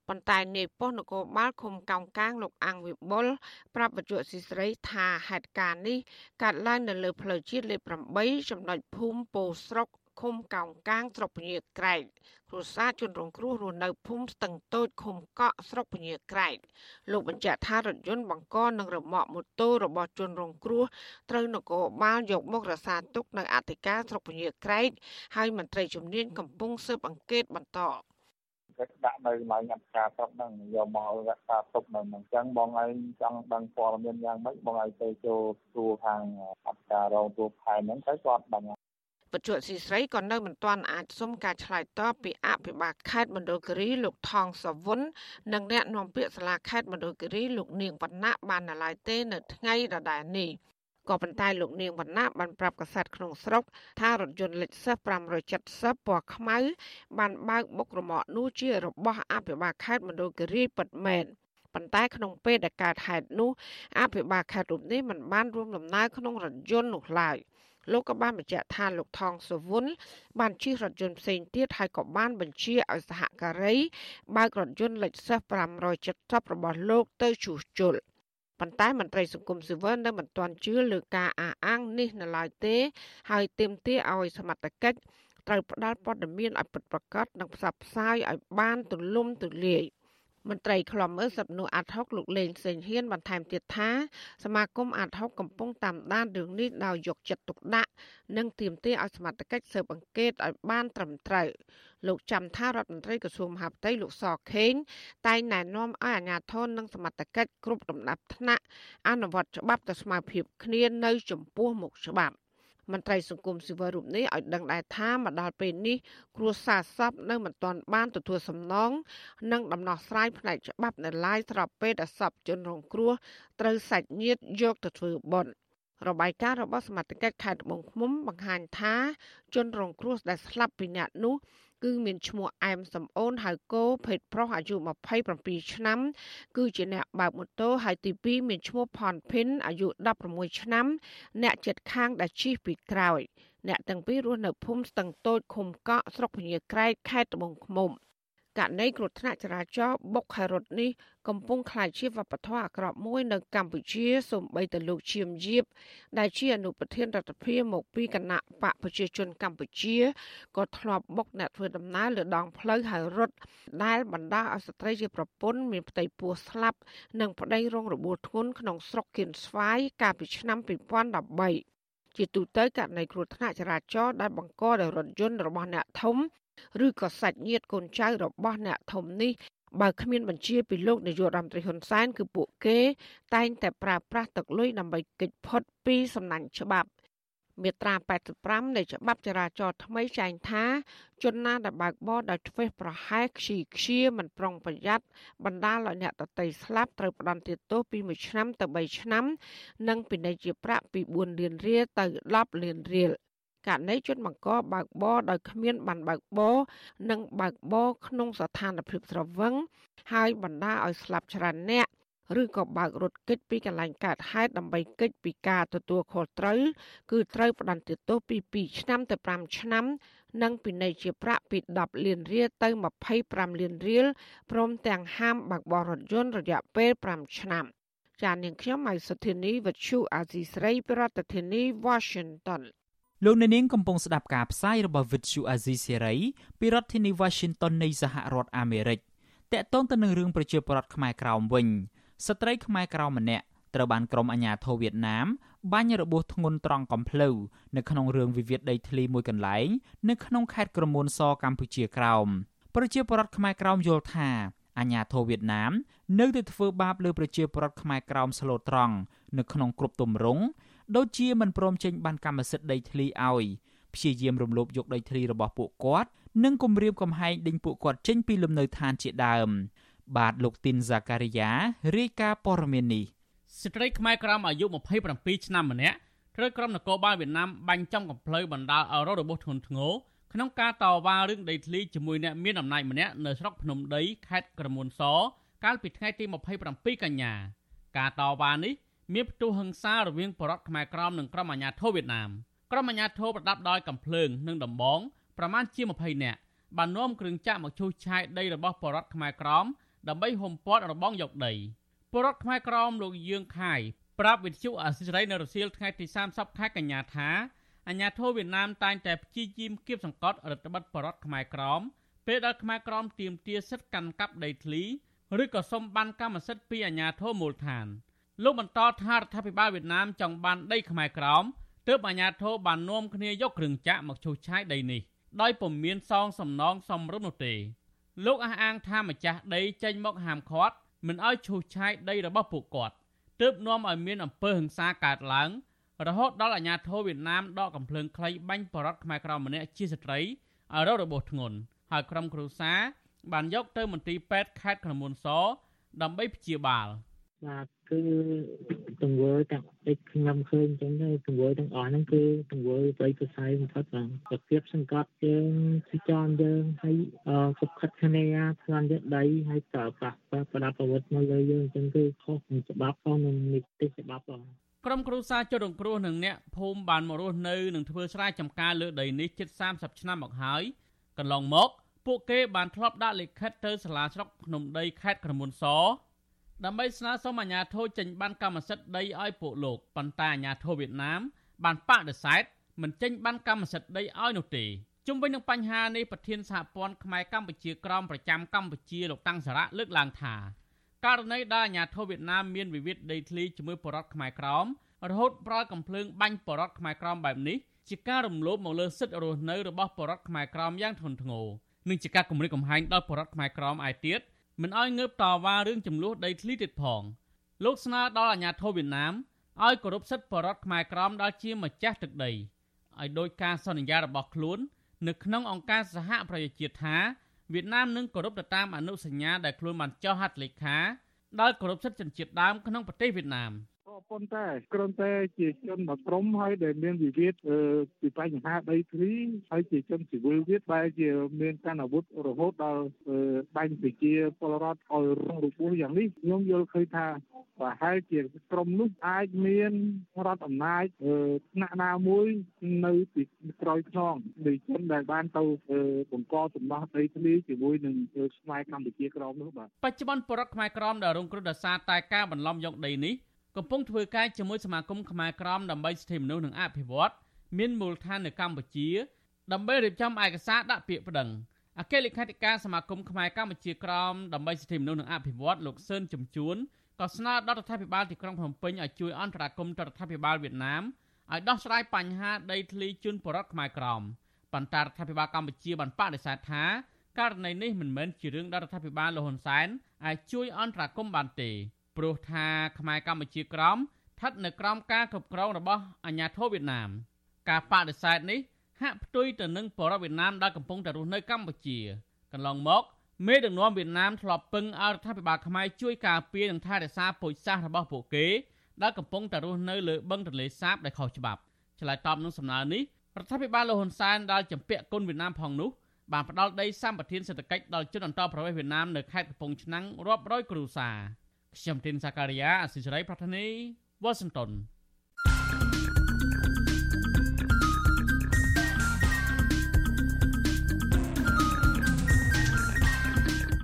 ប៉ុន្តែនាយប៉ុស្តិ៍នគរបាលឃុំកោងកាងលោកអង្គវិបុលប្រាប់វិទ្យុស៊ីស្រីថាហេតុការណ៍នេះកើតឡើងនៅលើផ្លូវជាតិលេខ8ចំណុចភូមិពោស្រុក ឃុំកោងកាងស្រុកពញាក្រែកគ្រួសារជនរងគ្រោះរស់នៅភូមិស្ទឹងតូចឃុំកក់ស្រុកពញាក្រែកលោកបញ្ជាក់ថារថយន្តបង្កនិងរមាក់ម៉ូតូរបស់ជនរងគ្រោះត្រូវនគរបាលយកមករក្សាទុកនៅអធិការស្រុកពញាក្រែកហើយមន្ត្រីជំនាញកំពុងស៊ើបអង្កេតបន្តគេដាក់នៅកន្លែងអធិការស្រុកហ្នឹងយកមករក្សាទុកនៅហ្នឹងអញ្ចឹងបងឯងចង់ដឹងព័ត៌មានយ៉ាងម៉េចបងឯងទៅចូលទូខាងអធិការរងទូផែនហ្នឹងទៅគាត់ដឹង បច្ចុប្បន្នស៊ីស្រីក៏នៅមិនទាន់អាចសុំការឆ្លើយតបពីអភិបាលខេត្តមណ្ឌលគិរីលោកថងសវុននិងអ្នកនាំពាក្យសាលាខេត្តមណ្ឌលគិរីលោកនាងវណ្ណៈបាននៅឡើយទេនៅថ្ងៃដដែលនេះក៏ប៉ុន្តែលោកនាងវណ្ណៈបានប្រាប់កាសែតក្នុងស្រុកថារថយន្ត Lexus 570ពណ៌ខ្មៅបានបើកបុករមាក់នោះជារបស់អភិបាលខេត្តមណ្ឌលគិរីពិតមែនប៉ុន្តែក្នុងពេលដែលកើតហេតុនោះអភិបាលខេត្តរូបនេះមិនបានរួមដំណើរក្នុងរថយន្តនោះឡើយ។ លោកក៏បានបញ្ជាក់ថាលោកថងសុវុនបានជិះរថយន្តផ្សេងទៀតហើយក៏បានបញ្ជាឲ្យសហការីបើករថយន្ត Lexus 570របស់លោកទៅជួសជុលប៉ុន្តែមន្ត្រីសង្គមស៊ីវិលនៅមិនទាន់ជឿលើការអះអាងនេះនៅឡើយទេ ហើយទាមទារឲ្យសមត្ថកិច្ចត្រូវផ្ដល់ព័ត៌មានឲ្យពិតប្រាកដនិងផ្សព្វផ្សាយឲ្យបានទូលំទូលាយ មន្ត្រីខ្លំមើលសិទ្ធិមនុស្សអាត់ហុកលោកលេងសេងហ៊ានបន្ថែមទៀតថាសមាគមអាត់ហុកកំពុងតាមដានរឿងនេះដោយយកចិត្តទុកដាក់និងទាមទារឲ្យសមត្ថកិច្ចស៊ើបអង្កេតឲ្យបានត្រឹមត្រូវលោកចាំថារដ្ឋមន្ត្រីក្រសួងមហាផ្ទៃលោកសខេងតែងណែនាំឲ្យអាជ្ញាធរនិងសមត្ថកិច្ចគ្រប់លំដាប់ថ្នាក់អនុវត្តច្បាប់ទៅស្មើភាពគ្នានៅចំពោះមុខច្បាប់ មន្ត្រីសង្គមស៊ីវិលរូបនេះឲ្យដឹងដែរថាមកដល់ពេលនេះគ្រួសារសពនៅមិនទាន់បានទទួលសំណងនិងដំណោះស្រាយផ្នែកច្បាប់នៅឡើយស្របពេលដែលសពជនរងគ្រោះត្រូវសាច់ញាតិយកទៅធ្វើបុណ្យរបាយការណ៍របស់សមាជិកខេត្តត្បូងឃ្មុំបង្ហាញថាជនរងគ្រោះដែលស្លាប់ពីអ្នកនោះ គឺមានឈ្មោះអែមសំអូនហៅគោភេទប្រុសអាយុ27ឆ្នាំ គឺជាអ្នកបើកម៉ូតូហើយទី2មានឈ្មោះផនភិនអាយុ16ឆ្នាំ អ្នកចិត្តខាងដែលជិះពីក្រោយ អ្នកទាំងពីររស់នៅភូមិស្ទឹងតូចឃុំកក់ស្រុកពញាក្រែកខេត្តត្បូងឃ្មុំ ករណីគ្រោះថ្នាក់ចរាចរណ៍បុកខែរត់នេះកំពុងក្លាយជាវប្បធម៌អាក្រក់មួយនៅកម្ពុជាសូម្បីតែលោកឈៀមយៀបដែលជាអនុប្រធានរដ្ឋាភិបាលមកពីគណៈបកប្រជាជនកម្ពុជាក៏ធ្លាប់បុកអ្នកធ្វើដំណើរលើដងផ្លូវហើយរត់ដែលបណ្ដាលឲ្យស្ត្រីជាប្រពន្ធមានផ្ទៃពោះស្លាប់និងប្តីរងរបួសធ្ងន់ក្នុងស្រុកគៀនស្វាយកាលពីឆ្នាំ2013ជាទូទៅករណីគ្រោះថ្នាក់ចរាចរណ៍ដែលបង្កដោយរថយន្តរបស់អ្នកធំ ឬក៏សាច់ញាតិកូនចៅរបស់អ្នកធំនេះបើគ្មានបញ្ជាពីលោកនាយករដ្ឋមន្ត្រីហ៊ុនសែនគឺពួកគេ តែងតែប្រើប្រាស់ទឹកលុយដើម្បីគេចផុតពីសំណាញ់ច្បាប់មាត្រា85នៃច្បាប់ចរាចរណ៍ថ្មីចែងថាជនណាដែលបើកបរដោយធ្វេសប្រហែសខ្ជិលខ្ជាមិនប្រុងប្រយ័ត្នបណ្ដាលឲ្យអ្នកដទៃស្លាប់ត្រូវផ្តន្ទាទោសពី1ឆ្នាំទៅ3ឆ្នាំ និងពិន័យជាប្រាក់ពី4លានរៀលទៅ10លានរៀល ករណីជនបង្កបើកបរដោយគ្មានបានបើកបរនិងបើកបរក្នុងស្ថានភាពស្រវឹងហើយបណ្ដាលឲ្យស្លាប់ច្រើនអ្នកឬក៏បើករត់គេចពីកន្លែងកើតហេតុដើម្បីគេចពីការទទួលខុសត្រូវគឺត្រូវផ្តន្ទាទោសពី2ឆ្នាំទៅ5ឆ្នាំ និងពិន័យជាប្រាក់ពី10លានរៀលទៅ25លានរៀលព្រមទាំងហាមបើកបររថយន្តរយៈពេល5ឆ្នាំចាននាងខ្ញុំម៉ៃសុធានីវិទ្យុអាស៊ីស្រីប្រធានាធិបតី Washington លោកអ្នកនាងកំពុងស្ដាប់ការផ្សាយរបស់ Vuthu Azizi Serai ពីរដ្ឋធានី Washington នៃសហរដ្ឋអាមេរិកតកតងទៅនឹងរឿងប្រជាពលរដ្ឋខ្មែរក្រោមវិញស្ត្រីខ្មែរក្រោមម្នាក់ត្រូវបានក្រុមអាជ្ញាធរវៀតណាមបាញ់របួសធ្ងន់ត្រង់កំភ្លៅនៅក្នុងរឿងវិវាទដីធ្លីមួយកន្លែងនៅក្នុងខេត្តក្រមួនសកម្ពុជាក្រោមប្រជាពលរដ្ឋខ្មែរក្រោមយល់ថាអាញាធរវៀតណាមនៅតែធ្វើបាបលើប្រជាពលរដ្ឋខ្មែរក្រោមស្លូតត្រង់នៅក្នុងគ្រប់ទម្រង់ ដូចជាមិនព្រមចេញបានកម្មសិទ្ធិដីធ្លីឲ្យព្យាយាមរំលោភយកដីធ្លីរបស់ពួកគាត់និងគំរាមកំហែងដេញពួកគាត់ចេញពីលំនៅឋានជាដើម បាទលោកទីនហ្សាការីយ៉ារាយការណ៍ព័ត៌មាននេះស្ត្រីខ្មែរក្រមអាយុ27ឆ្នាំម្នាក់ត្រូវក្រុមនគរបាលវៀតណាមបាញ់ចំកំភ្លើបណ្ដាលឲ្យរងរបួសធ្ងន់ធ្ងរក្នុងការតវ៉ារឿងដីធ្លីជាមួយអ្នកមានអំណាចម្នាក់នៅស្រុកភ្នំដីខេត្តក្រមួនស កាលពីថ្ងៃទី27កញ្ញា ការតវ៉ានេះ មានផ្ទុះហិង្សារវាងបរតខ្មែរក្រមនិងក្រុមអាជ្ញាធរវៀតណាមក្រុមអាជ្ញាធរប្រដាប់ដោយកំភ្លើងនិងដំបងប្រមាណជា20នាក់បាននាំគ្រឿងចាក់មកឈូសឆាយដីរបស់បរតខ្មែរក្រមដើម្បីហុំព័ទ្ធរបងយកដីបរតខ្មែរក្រមលោកយឿងខាយប្រាប់វិទ្យុអាស៊ីសេរីនៅរសៀលថ្ងៃទី30ខែកញ្ញាថាអាញាធរវៀតណាមតែងតែព្យាយាមគៀបសង្កត់រដ្ឋបတ်បរដ្ឋខ្មែរក្រមពេលដែលខ្មែរក្រមទាមទារសិទ្ធិកាន់កាប់ដីធ្លីឬក៏សុំបានកម្មសិទ្ធិពីអាញាធរមូលដ្ឋាន លោកបន្តថារដ្ឋាភិបាលវៀតណាមចង់បានដីខ្មែរក្រមទើបអាញាធរបាននាំគ្នាយកគ្រឿងចាក់មកឈូសឆាយដីនេះដោយពុំមានសងសំណងសមរម្យនោះទេលោកអះអាងថាម្ចាស់ដីចេញមកហាមឃាត់មិនឲ្យឈូសឆាយដីរបស់ពួកគាត់ទើបនាំឲ្យមានអំពើហិង្សាកើតឡើងរហូតដល់អាញាធរវៀតណាមដកកំភ្លើងខ្លីបាញ់បរតខ្មែរក្រមម្នាក់ជាស្ត្រីឲ្យរងរបួសធ្ងន់ហើយក្រុមគ្រួសារបានយកទៅមន្ទីរពេទ្យខេត្តក្រមួនសដើម្បីព្យាបាល។បាទ គឺទង្វើទាំងដូចខ្ញុំឃើញអញ្ចឹងទៅទង្វើទាំងអស់ហ្នឹងគឺទង្វើប្រៃប្រស័យបំផុតបាទប្រគៀបសង្កត់យើងទីចនយើងហើយសុខិតគ្នាថ្លៃយើងដីហើយតើប្រាស់ប្រដាប់អាវុធមកលើយើងអញ្ចឹងគឺខុសនឹងច្បាប់ផងនឹងនីតិច្បាប់ផងក្រុមគ្រួសារជនរងគ្រោះនិងអ្នកភូមិបានមករស់នៅនិងធ្វើស្រែចម្ការលើដីនេះជិត30ឆ្នាំមកហើយកន្លងមក ពួកគេបានធ្លាប់ដាក់លិខិតទៅសាលាស្រុកភ្នំដីខេត្តក្រមួនស ដើម្បីស្នើសុំអាជ្ញាធរចេញបានកម្មសិទ្ធិដីឲ្យពួកលោកប៉ុន្តែអាជ្ញាធរវៀតណាមបានបដិសេធមិនចេញបានកម្មសិទ្ធិដីឲ្យនោះទេជុំវិញនឹងបញ្ហានេះប្រធានសហព័ន្ធខ្មែរកម្ពុជាក្រមប្រចាំកម្ពុជាលោកតាំងសារៈលើកឡើងថាករណីដែលអាញាធិបតេយ្យវៀតណាមមានវិវាទដីធ្លីជាមួយបរតខ្មែរក្រមរហូតប្រើកំភ្លើងបាញ់បរតខ្មែរក្រមបែបនេះជាការរំលោភមកលើសិទ្ធិរស់នៅរបស់បរតខ្មែរក្រមយ៉ាងធ្ងន់ធ្ងរនិងជាការគំរាមកំហែងដល់បរតខ្មែរក្រមឯទៀត មិនឲ្យងើបតវ៉ារឿងចំនួនដីធ្លីទៀតផងលោកស្នើដល់អាញាធិបតេយ្យវៀតណាមឲ្យគោរពសិទ្ធិបរតខ្មែរក្រមដែលជាម្ចាស់ទឹកដីឲ្យដោយការសន្យារបស់ខ្លួន នៅក្នុងអង្គការសហប្រជាជាតិថាវៀតណាមនឹងគោរពទៅតាមអនុសញ្ញាដែលខ្លួនបានចុះហត្ថលេខាដោយគោរពសិទ្ធិជនជាតិដើមក្នុងប្រទេសវៀតណាម ក៏ប៉ុន្តែគ្រាន់តែជាជនមួយក្រុមហើយដែលមានវិវាទពីបញ្ហាដីធ្លីហើយជាជនស៊ីវិលទៀតបែរជាមានកាន់អាវុធរហូតដល់បាញ់ប្រជាពលរដ្ឋឲ្យរងរបួសយ៉ាងនេះខ្ញុំយល់ឃើញថាប្រហែលជាក្រុមនោះអាចមានរដ្ឋអំណាចថ្នាក់ណាមួយនៅពីក្រោយខ្នងនៃជនដែលបានទៅបង្កសំណោះដីធ្លីជាមួយនឹងស្មាយកម្ពុជាក្រមនោះបាទបច្ចុប្បន្នបរដ្ឋខ្មែរក្រមដែលរងគ្រោះដោយសារតែការបន្លំយកដីនេះ កំពុងធ្វើការជាមួយសមាគមខ្មែរក្រមដើម្បីសិទ្ធិមនុស្សនិងអភិវឌ្ឍមានមូលដ្ឋាននៅកម្ពុជាដើម្បីរៀបចំឯកសារដាក់ពាក្យប្តឹងអគ្គលេខាធិការសមាគមខ្មែរកម្ពុជាក្រមដើម្បីសិទ្ធិមនុស្សនិងអភិវឌ្ឍលោកសឿនចំជួនក៏ស្នើដល់រដ្ឋាភិបាលទីក្រុងភ្នំពេញឲ្យជួយអន្តរាគមន៍ទៅរដ្ឋាភិបាលវៀតណាមឲ្យដោះស្រាយបញ្ហាដីធ្លីជូនបរដ្ឋខ្មែរក្រមប៉ុន្តែរដ្ឋាភិបាលកម្ពុជាបានបដិសេធថាករណីនេះមិនមែនជារឿងដែលរដ្ឋាភិបាលលហ៊ុនសែនអាចជួយអន្តរាគមន៍បានទេ ព្រោះថាខ្មែរកម្ពុជាក្រមស្ថិតនៅក្រោមការគ្រប់គ្រងរបស់អាជ្ញាធរវៀតណាមការបដិសេធនេះហាក់ផ្ទុយទៅនឹងបរិវៀតណាមដែលកំពុងតែរស់នៅកម្ពុជាកន្លងមកមេដឹកនាំវៀតណាមធ្លាប់ពឹងឲ្យរដ្ឋាភិបាលខ្មែរជួយការពារនិងថែរក្សាពូជសាសន៍របស់ពួកគេដែលកំពុងតែរស់នៅលើបឹងទន្លេសាបដែលខុសច្បាប់ឆ្លើយតបនឹងសំណើនេះរដ្ឋាភិបាលលោកហ៊ុនសែនដែលចម្ពាក់គុណវៀតណាមផងនោះបានផ្ដល់ដីសម្បត្តិសេដ្ឋកិច្ចដល់ជនអន្តោប្រវេសន៍វៀតណាមនៅខេត្តកំពង់ឆ្នាំងរាប់រយគ្រួសារ ខ្ញុំទីនសាការីយ៉ាអសិរ័យប្រធានីវ៉ាស៊ីនតោន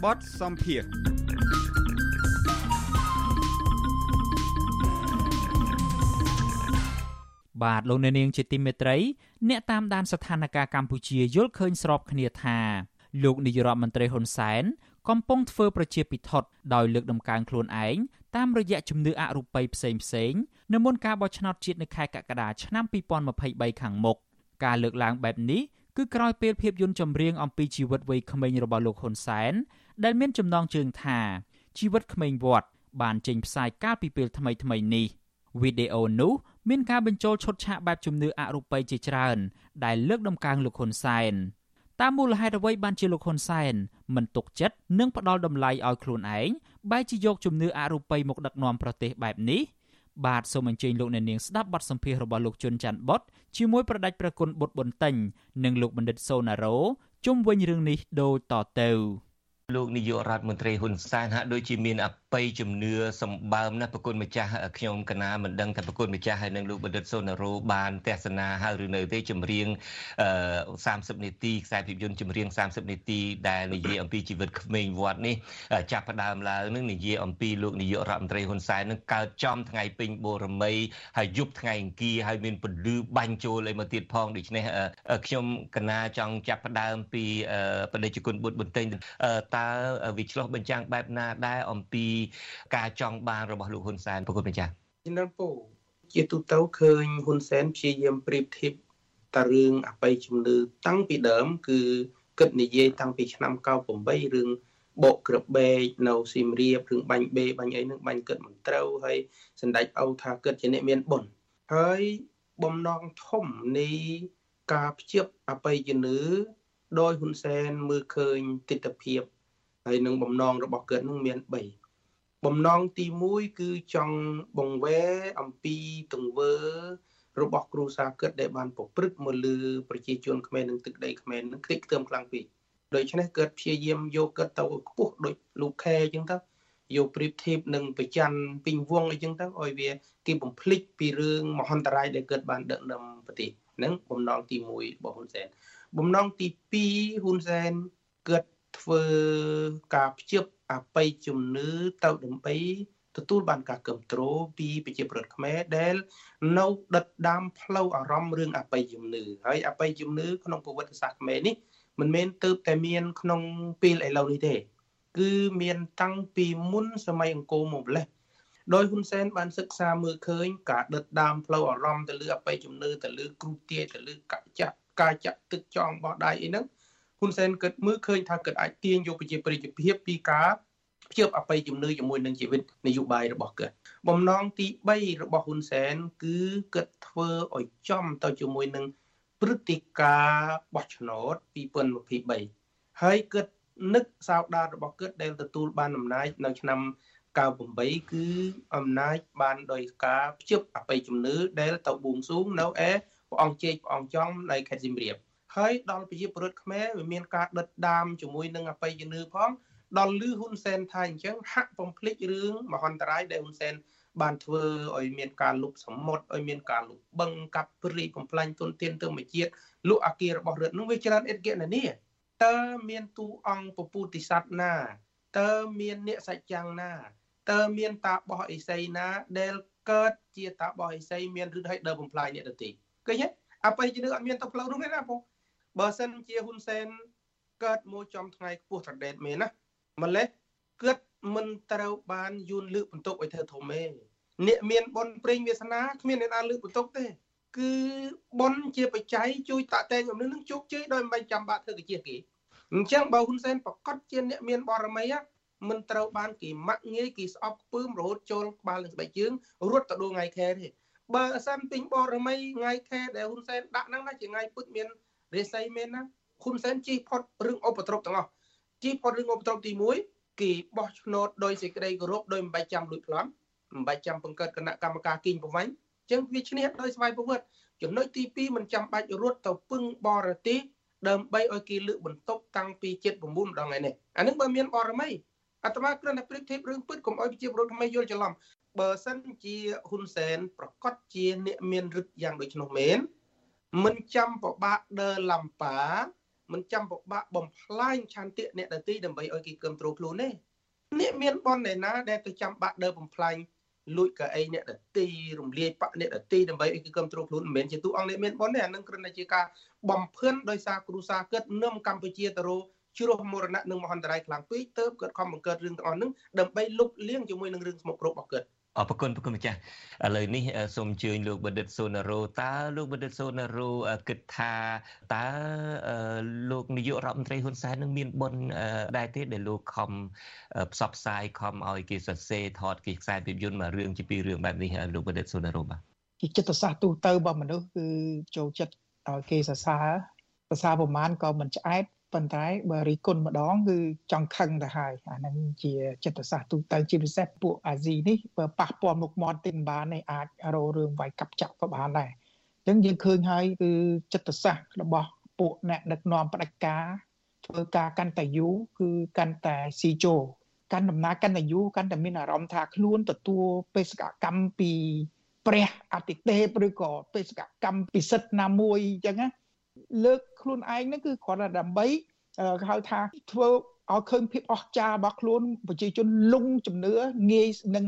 បតសំភារបាទលោកអ្នកនាងជាទីមេត្រីអ្នកតាមដានស្ថានភាពកម្ពុជាយល់ឃើញស្របគ្នាថាលោកនាយរដ្ឋមន្ត្រីហ៊ុនសែន កំពុងធ្វើប្រជាពិធដោយលើកដំកើងខ្លួនឯងតាមរយៈជំនឿអរូបីផ្សេងផ្សេងនៅមុនការបោះឆ្នោតជាតិនៅខែកក្កដាឆ្នាំ2023ខាងមុខការលើកឡើងបែបនេះគឺក្រោយពេលភាពយន្តចម្រៀងអំពីជីវិតវ័យក្មេងរបស់លោកហ៊ុនសែនដែលមានចំណងជើងថាជីវិតក្មេងវត្តបានចេញផ្សាយកាលពីពេលថ្មីៗនេះវីដេអូនោះមានការបញ្ចូលឈុតឆាកបែបជំនឿអរូបីជាច្រើនដែលលើកដំកើងលោកហ៊ុនសែន តាមមូលហេតុអ្វីបានជាលោកហ៊ុនសែនមិនទុកចិត្តនិងផ្ដល់តម្លៃឲ្យខ្លួនឯងបែរជាយកជំនឿអរូបីមកដឹកនាំប្រទេសបែបនេះបាទសូមអញ្ជើញលោកអ្នកនាងស្ដាប់បទសម្ភាសន៍របស់លោកជុនច័ន្ទបុតជាមួយប្រដេចប្រគុណបុត្រប៊ុនតេញនិងលោកបណ្ឌិតសូណារ៉ូជុំវិញរឿងនេះដូចតទៅ លោកនាយករដ្ឋមន្ត្រីហ៊ុនសែនហាក់ដូចជាមានអបិយជំនឿសម្បើមណាស់ប្រគុណម្ចាស់ខ្ញុំកណាមិនដឹងថាប្រគុណម្ចាស់ហើយនឹងលោកបណ្ឌិតសូណារ៉ូបានទស្សនាហើយឬនៅទេចម្រៀង30នាទីខ្សែភាពយន្តចម្រៀង30នាទីដែលនិយាយអំពីជីវិតក្មេងវត្តនេះចាប់ផ្ដើមឡើងនឹងនិយាយអំពីលោកនាយករដ្ឋមន្ត្រីហ៊ុនសែននឹងកើតចំថ្ងៃពេញបូរមីហើយយប់ថ្ងៃអង្គារហើយមានពលឺបាញ់ចូលអីមកទៀតផងដូច្នេះខ្ញុំកណាចង់ចាប់ផ្ដើមពីបដិជគុណបុត្របន្ទិញតើវាឆ្លោះបញ្ចាំងបែបណាដែរអំពីការចង់បានរបស់លោកហ៊ុនសែនប្រកបម្ចាស់ជំរាបពូជាទូទៅឃើញហ៊ុនសែនព្យាយាមប្រៀបធៀបតារឿងអបិយជំនឿតាំងពីដើម គឺគិតនិយាយតាំងពីឆ្នាំ98រឿងបកក្របេកនៅស៊ីមរៀបរឿងបាញ់បេបាញ់អីនឹងបាញ់គិតមិនត្រូវហើយសម្ដេចអោថាគិតជាអ្នកមានបុណ្យហើយបំណងធំនៃការភ្ជាប់អបិយជំនឿដោយហ៊ុនសែនមើលឃើញទស្សនវិជ្ជា ហើយនឹងបំណងរបស់គាត់នឹងមាន3បំណងទី1គឺចង់បង្វែរអំពីទង្វើ របស់គ្រូសាគិតដែលបានប្រព្រឹត្តមកលើប្រជាជនខ្មែរនឹងទឹកដីខ្មែរនឹងខ្ទេចខ្ទឹមខ្លាំងពេកដូច្នេះគាត់ព្យាយាមយកគាត់ទៅខ្ពស់ដូចលោកខែអញ្ចឹងទៅយកប្រៀបធៀបនឹងប្រច័នពីងវងអីចឹងទៅឲ្យវាគេបំភ្លេចពីរឿងមហន្តរាយដែលកើតបានដឹកនាំប្រទេសហ្នឹងបំណងទី1របស់ហ៊ុនសែនបំណងទី2ហ៊ុនសែនគាត់ ធ្វើការភ្ជាប់អបិយជំនឿទៅដើម្បីទទួលបានការគ្រប់គ្រងពីប្រជាពលរដ្ឋខ្មែរដែលនៅដិតដាមផ្លូវអារម្មណ៍រឿងអបិយជំនឿហើយអបិយជំនឿក្នុងប្រវត្តិសាស្ត្រខ្មែរនេះមិនមែនទៅតែមានក្នុងពេលឥឡូវនេះទេ គឺមានតាំងពីមុនសម័យអង្គរមកម្លេះដោយហ៊ុនសែនបានសិក្សាមើលឃើញការដិតដាមផ្លូវអារម្មណ៍ទៅលើអបិយជំនឿទៅលើគ្រូទាយទៅលើកចាក់ការចាក់ទឹកចង់បោះដៃអីហ្នឹង ហ៊ុនសែនគិតមើលឃើញថាគិតអាចទាញយកប្រជាប្រិយភាពពីការភ្ជាប់អបិយជំនឿជាមួយនឹងជីវិតនយោបាយរបស់គាត់បំណងទី3របស់ហ៊ុនសែនគឺគិតធ្វើឲ្យចំទៅជាមួយនឹងព្រឹត្តិការណ៍បោះឆ្នោត2023ហើយគិតនឹកសោដារបស់គិតដែលទទួលបានអំណាចនៅឆ្នាំ98គឺអំណាចបានដោយការភ្ជាប់អបិយជំនឿដែលទៅបួងសួងនៅឯព្រះអង្គជេកព្រះអង្គចំនៅខេត្តសៀមរាប ហើយដល់ប្រជាពលរដ្ឋខ្មែរវាមានការដិតដាមជាមួយនឹងអបិយជំនឿផងដល់លឺហ៊ុនសែនថាអញ្ចឹងហាក់បំភ្លេចរឿងមហន្តរាយដែលហ៊ុនសែនបានធ្វើឲ្យមានការលុបសមុទ្រឲ្យមានការលុបបឹងកាប់ព្រីបំផ្លាញទុនធានធម្មជាតិលុអាគាររបស់រដ្ឋនោះវាច្រើនអិតកេណនីតើមានទូអង្គពពុទ្ធិស័តណាតើមានអ្នកសច្ចាំងណាតើមានតាបោះអេសីណាដែលកើតជាតាបោះអេសីមានឬឲ្យដើរបំផ្លាញអ្នកដទៃឃើញទេអបិយជំនឿអត់មានទៅផ្លូវនោះទេណាបង បើសិនជាហ៊ុនសែនកើតមួយចំថ្ងៃខ្ពស់ត្រដេតមែនណាម្លេះគិតមិនត្រូវបានយួនលើកបន្ទុកឲ្យធ្វើធំទេអ្នកមានបុណ្យព្រេងវាសនាគ្មានអ្នកណាលើកបន្ទុកទេ គឺបុណ្យជាបច្ច័យជួយតាក់តែងអំនឹងនឹងជោគជ័យដោយមិនបាច់ចាំបាច់ធ្វើកាជាគេអញ្ចឹងបើហ៊ុនសែនប្រកាសជាអ្នកមានបរមីមិនត្រូវបានគេម៉ាក់ងាយគេស្អប់ខ្ពើមរហូតចូលក្បាលនឹងស្បែកជើងរត់ទៅដួលថ្ងៃខែទេបើសិនពេញបរមីថ្ងៃខែដែលហ៊ុនសែនដាក់ហ្នឹងណាជាថ្ងៃពុតមាន រិស័យមែនណាហ៊ុនសែនជិះផុតរឿងឧបទ្រពទាំងអស់ជិះផុតរឿងឧបទ្រពទី1គេបោះឆ្នោតដោយសេចក្តីគោរពដោយមិនបាច់ចាំលួចប្លន់មិនបាច់ចាំបង្កើតគណៈកម្មការគីងប្រវាញ់ចឹងវាឈ្នះដោយស្វ័យប្រវត្តិចំណុចទី2មិនចាំបាច់រត់ទៅពឹងបរទេសដើម្បីឲ្យគេលើកបន្ទប់តាំងពី79ម្ដងថ្ងៃនេះអានឹងបើមានបរមីអាត្មាគ្រាន់តែប្រៀបធៀបរឿងពិតកុំឲ្យប្រជាពលរដ្ឋខ្មែរយល់ច្រឡំបើសិនជាហ៊ុនសែនប្រកាសជាអ្នកមានឫទ្ធិយ៉ាងដូចនោះមែន មិនចាំពិបាកដើរឡំប៉ាមិនចាំពិបាកបំផ្លាញឆន្ទៈអ្នកដទៃដើម្បីឲ្យគេគ្រប់គ្រងខ្លួនទេអ្នកមានបនឯណាដែលទៅចាំបាក់ដើរបំផ្លាញលួចកៅអីអ្នកដទៃរំលាយបកអ្នកដទៃដើម្បីឲ្យគេគ្រប់គ្រងខ្លួនមិនមែនជាទូអង្គអ្នកមានបនទេអានឹងគ្រាន់តែជាការបំភឿនដោយសារគ្រូសាគិតនឹមកម្ពុជាទៅរកជ្រោះមរណៈនិងមហន្តរាយខ្លាំងពេកទៅគាត់ខំបង្កើតរឿងទាំងអស់ហ្នឹងដើម្បីលុបលាងជាមួយនឹងរឿងស្មុគគ្រោករបស់គាត់ អរគុណប្រគុណម្ចាស់ឥឡូវនេះសូមអញ្ជើញលោកបណ្ឌិតសូណារ៉ូតើលោកបណ្ឌិតសូណារ៉ូគិតថាតើលោកនាយករដ្ឋមន្ត្រីហ៊ុនសែននឹងមានបុណ្យដែរទេដែលលោកខំផ្សព្វផ្សាយខំឲ្យគេសរសេរថតគេខ្សែភាពយន្តមួយរឿងជាពីររឿងបែបនេះលោកបណ្ឌិតសូណារ៉ូបាទជាចិត្តសាស្ត្រទូទៅរបស់មនុស្សគឺចូលចិត្តឲ្យគេសរសើរភាសាប្រមាណក៏មិនឆ្អែត ប៉ុន្តែបើរីគុណម្ដងគឺចង់ខឹងទៅហើយអាហ្នឹងជាចិត្តសាស្ត្រទូទៅជាពិសេសពួកអាស៊ីនេះបើប៉ះពាល់មុខមាត់ទីមិនបាននេះអាចរោរឿងវាយកាប់ចាក់ក៏បានដែរអញ្ចឹងយើងឃើញហើយគឺចិត្តសាស្ត្ររបស់ពួកអ្នកដឹកនាំផ្ដាច់ការធ្វើការកាន់តែយូរគឺកាន់តែស៊ីជោកាន់ដំណើរកាន់តែយូរកាន់តែមានអារម្មណ៍ថាខ្លួនទទួលបេសកកម្មពីព្រះអតិទេពឬក៏បេសកកម្មពិសិដ្ឋណាមួយអញ្ចឹងណាលើក ខ្លួនឯងហ្នឹងគឺគ្រាន់តែដើម្បីហៅថាធ្វើឲ្យឃើញភាពអស្ចារ្យរបស់ខ្លួនប្រជាជនលងជំនឿងាយនឹង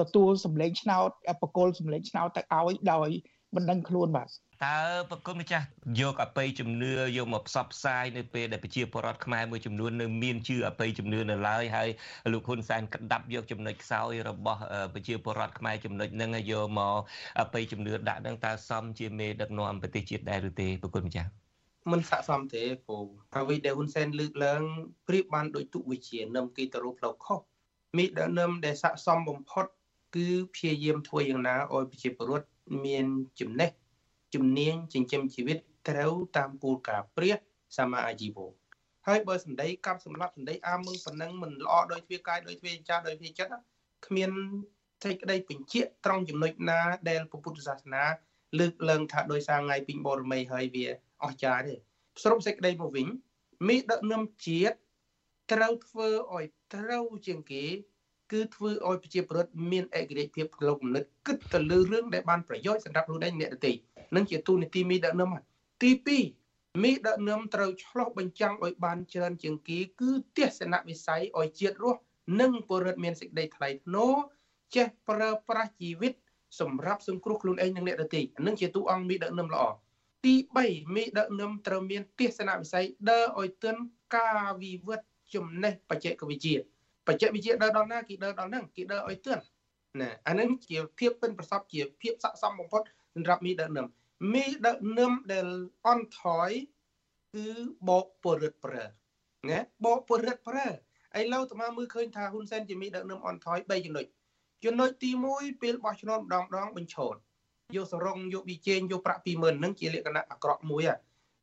ទទួលសម្លេងឆ្នោតបកគលសម្លេងឆ្នោតទៅឲ្យដោយមិនដឹងខ្លួនបាទតើប្រគុណម្ចាស់យកអបិយជំនឿយកមកផ្សព្វផ្សាយនៅពេលដែលប្រជាពលរដ្ឋខ្មែរមួយចំនួននៅមានជឿអបិយជំនឿនៅឡើយហើយលោកហ៊ុនសែនក្តាប់យកចំណុចខ្សោយរបស់ប្រជាពលរដ្ឋខ្មែរចំណុចហ្នឹងយកមកអបិយជំនឿដាក់ហ្នឹងតើសមជាមេដឹកនាំប្រទេសជាតិដែរឬទេប្រគុណម្ចាស់ មិនស័កសមទេពូអ្វីដែលហ៊ុនសែនលើកឡើងប្រៀបបានដោយទុវិជានឹមគេទៅរកផ្លូវខុសមីដឹកនាំដែលស័កសមបំផុត គឺព្យាយាមធ្វើយ៉ាងណាឲ្យប្រជាពលរដ្ឋមានចំណេះជំនាញចិញ្ចឹមជីវិតត្រូវតាមគោលការណ៍ព្រះសម្មាអាជីវោហើយបើសម្ដីកັບសម្លាប់សម្ដីអាមឹងប៉ុណ្ណឹងមិនល្អដោយទ្វាកាយដោយទ្វាចាដោយទ្វាចិត្តគ្មានសេចក្តីបញ្ជាក់ត្រង់ចំណុចណាដែលពុទ្ធសាសនាលើកឡើងថាដោយសារថ្ងៃពីបរមីហើយវា អស្ចារ្យទេសរុបសេចក្តីមកវិញមេដឹកនាំជាតិត្រូវធ្វើឲ្យត្រូវជាងគេ គឺធ្វើឲ្យប្រជាពលរដ្ឋមានឯករាជ្យភាពក្នុងគំនិតគិតទៅលើរឿងដែលបានប្រយោជន៍សម្រាប់ខ្លួនឯងអ្នកដទៃនឹងជាទូនីតិមីដឹកនាំទី2មីដឹកនាំត្រូវឆ្លោះបញ្ចាំងឲ្យបានច្រើនជាងគេ គឺទស្សនវិស័យឲ្យជាតិរស់និងពលរដ្ឋមានសេចក្តីថ្លៃថ្នូរចេះប្រើប្រាស់ជីវិតសម្រាប់សង្គ្រោះខ្លួនឯងនិងអ្នកដទៃអានឹងជាតួអង្គមីដឹកនាំល្អ ទី3មីដឹកនាំត្រូវមានទស្សនវិស័យដើរឲ្យទឿនការវិវត្តចំណេះបច្ចេកវិទ្យាបច្ចេកវិទ្យាដើរដល់ណាគេដើរដល់ហ្នឹងគេដើរឲ្យទឿនណាអានឹងជាភាពពិនប្រសពជាភាពស័ក្តិសមបំផុតសម្រាប់មីដឹកនាំមីដឹកនាំដែលអន់ថយគឺបោកពរិទ្ធប្រើណាបោកពរិទ្ធប្រើឥឡូវតើមើលឃើញថាហ៊ុនសែនជាមីដឹកនាំអន់ថយ3ចំណុចចំណុចទី1ពេលបោះឆ្នោតម្ដងម្ដងបញ្ឈរ យកសរងយកប៊ីជេងយកប្រាក់20000ហ្នឹងជាលក្ខណៈអាក្រក់មួយ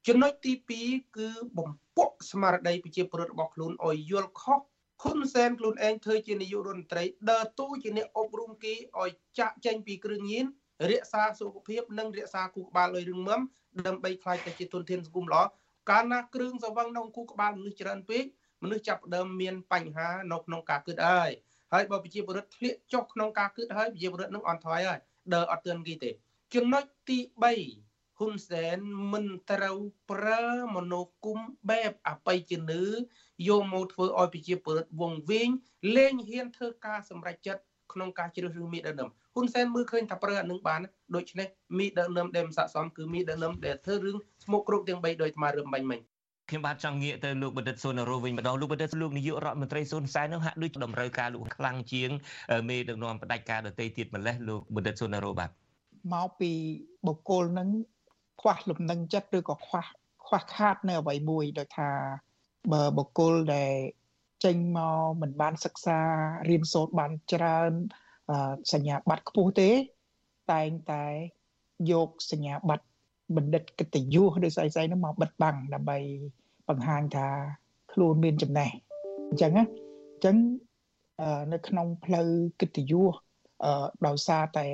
ចំណុចទី2គឺបំពុកស្មារតីប្រជាពលរដ្ឋរបស់ខ្លួនឲ្យយល់ខុសហ៊ុនសែនខ្លួនឯងធ្វើជានាយករដ្ឋមន្ត្រីដើរតួជាអ្នកអប់រំគេឲ្យចាក់ចេញពីគ្រឿងញៀនរក្សាសុខភាពនិងរក្សាគូក្បាលឲ្យរឹងមាំដើម្បីខ្លាចទៅជាទុនធានសង្គមល្អកាលណាគ្រឿងសង្វឹងក្នុងគូក្បាលមនុស្សច្រើនពេកមនុស្សចាប់ផ្ដើមមានបញ្ហានៅក្នុងការគិតអើយហើយបើប្រជាពលរដ្ឋធ្លាក់ចុះក្នុងការគិតហើយប្រជាពលរដ្ឋនឹងអន់ថយហើយ ដើរអត់ទឿនគេទេ ចំណុចទី3ហ៊ុនសែនមិនត្រូវប្រើមនោគមបែបអបិយជំនឿយកមកធ្វើឲ្យប្រជាពលរដ្ឋវង្វេងលែងហ៊ានធ្វើការសម្រេចចិត្តក្នុងការជ្រើសរើសមីដឹកនាំហ៊ុនសែនមើលឃើញថាប្រើអានឹងបានដូច្នេះមីដឹកនាំដែលមិនស័ក្តិសមគឺមីដឹកនាំដែលធ្វើរឿងស្មុគគ្រប់ទាំង3ដោយថ្មរឿងបាញ់មិញ ខ្ញុំបាទចង់ងាកទៅលោកបណ្ឌិតសុនរោវិញម្ដងលោកបណ្ឌិតលោកនាយករដ្ឋមន្ត្រីសុនសែននឹងហាក់ដូចតម្រូវការលោកខ្លាំងជាងមេដឹកនាំផ្ដាច់ការដទៃទៀតម្លេះលោកបណ្ឌិតសុនរោបាទមកពីបុគ្គលនឹងខ្វះលំនឹងចិត្តឬក៏ខ្វះខ្វះខាតនៅអ្វីមួយដោយថាបើបុគ្គលដែលចេញមកមិនបានសិក្សារៀនសូត្របានច្រើនសញ្ញាបត្រខ្ពស់ទេ តែងតែយកសញ្ញាបត្របណ្ឌិតកិត្តិយសឬស្អីស្អីនោះមកបិទបាំងដើម្បី បង្ហាញថាខ្លួនមានចំណេះអញ្ចឹងណាអញ្ចឹងនៅក្នុងផ្លូវកិត្តិយសដោយសារតែ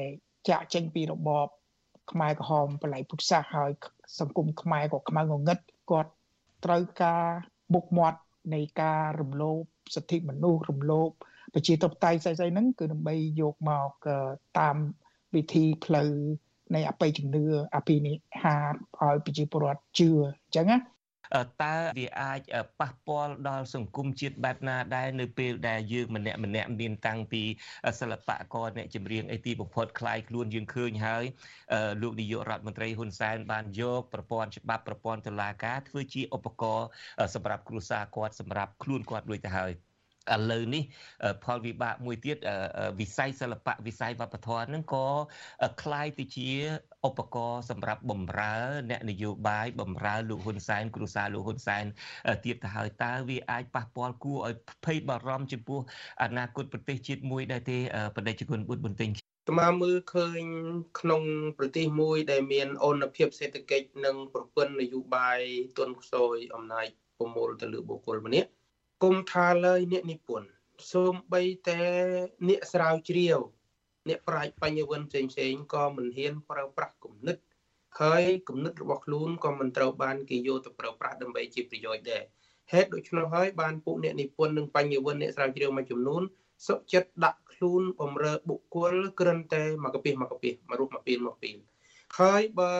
ចាក់ចេញពីរបបខ្មែរក្រហមបល័យពុទ្ធសាសហើយសង្គមខ្មែរក៏ខ្មៅងងឹតគាត់ត្រូវការមុខមាត់នៃការរំលោភសិទ្ធិមនុស្សរំលោភប្រជាធិបតេយ្យស្អីៗហ្នឹងគឺដើម្បីយកមកតាមវិធីផ្លូវនៃអបិយជំនឿអភិនិហាឲ្យប្រជាពលរដ្ឋជឿអញ្ចឹងណា តើវាអាចប៉ះពាល់ដល់សង្គមជាតិបែបណាដែរនៅពេលដែលយើងម្នាក់ម្នាក់មានតាំងពីសិល្បករអ្នកចម្រៀងអីទីបំផុតคล้ายខ្លួនយើងឃើញហើយលោកនាយករដ្ឋមន្ត្រីហ៊ុនសែនបានយកប្រព័ន្ធច្បាប់ប្រព័ន្ធតុលាការធ្វើជាឧบករណ៍សម្រាប់គ្រួសារគាត់សម្រាប់ខ្លួនគាត់ដូចទៅហើយ ឥឡូវនេះផលវិបាកមួយទៀតវិស័យសិល្បៈវិស័យវប្បធម៌ហ្នឹងក៏คล้ายទៅជាឧបករណ៍សម្រាប់បំរើ អ្នកនយោបាយបំរើលោកហ៊ុនសែនគ្រួសារលោកហ៊ុនសែនទៀតទៅហើយតើវាអាចប៉ះពាល់គួរឲ្យភ័យបារម្ភចំពោះអនាគតប្រទេសជាតិមួយដែរទេបដិជនបុត្របន្ទិញស្មាមើលឃើញក្នុងប្រទេសមួយដែលមានអូនភាពសេដ្ឋកិច្ចនិងប្រព័ន្ធនយោបាយទន់ខ្សោយអំណាចប្រមូលទៅលើបុគ្គលម្នាក់ គុំថាលើយអ្នកនិពន្ធសូម្បីតែអ្នកស្រាវជ្រាវ អ្នកប្រាជ្ញបញ្ញវន្តផ្សេងផ្សេងក៏មិនហ៊ានប្រើប្រាស់គំនិតហើយគំនិតរបស់ខ្លួនក៏មិនត្រូវបានគេយកទៅប្រើប្រាស់ដើម្បីជាប្រយោជន៍ដែរហេតុដូច្នោះហើយបានពួកអ្នកនិពន្ធនិងបញ្ញវន្តអ្នកស្រាវជ្រាវមួយចំនួនសុខចិត្តដាក់ខ្លួនបំរើបុគ្គលគ្រាន់តែមកកពីមកកពីមករូបមកពីមកពីហើយបើ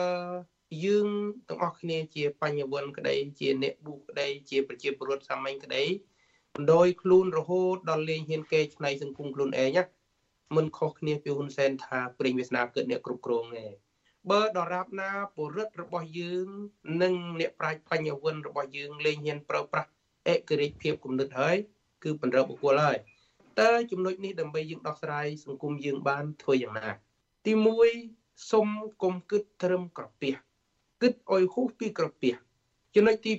យើងទាំងអស់គ្នាជាបញ្ញវន្តក្តីជាអ្នកប៊ូក្តីជាប្រជាពលរដ្ឋសាមញ្ញក្តីបណ្ដោយខ្លួនរហូតដល់លេងហ៊ានកេឆ្នៃសង្គមខ្លួនឯងណាមិនខុសគ្នាពីហ៊ុនសែនថាព្រិញវាសនាកើតអ្នកគ្រប់គ្រងទេបើដរាបណាពលរដ្ឋរបស់យើងនិងអ្នកប្រាជ្ញបញ្ញវន្តរបស់យើងលេងហ៊ានប្រើប្រាស់អេករិចភាពគំនិតហើយគឺបណ្រើបុគ្គលហើយតើចំណុចនេះដើម្បីយើងដោះស្រាយសង្គមយើងបានធ្វើយ៉ាងណាទី1សុំកុំគិតត្រឹមក្រពះ គិតឲ្យហួសពីក្រពះចំណុចទី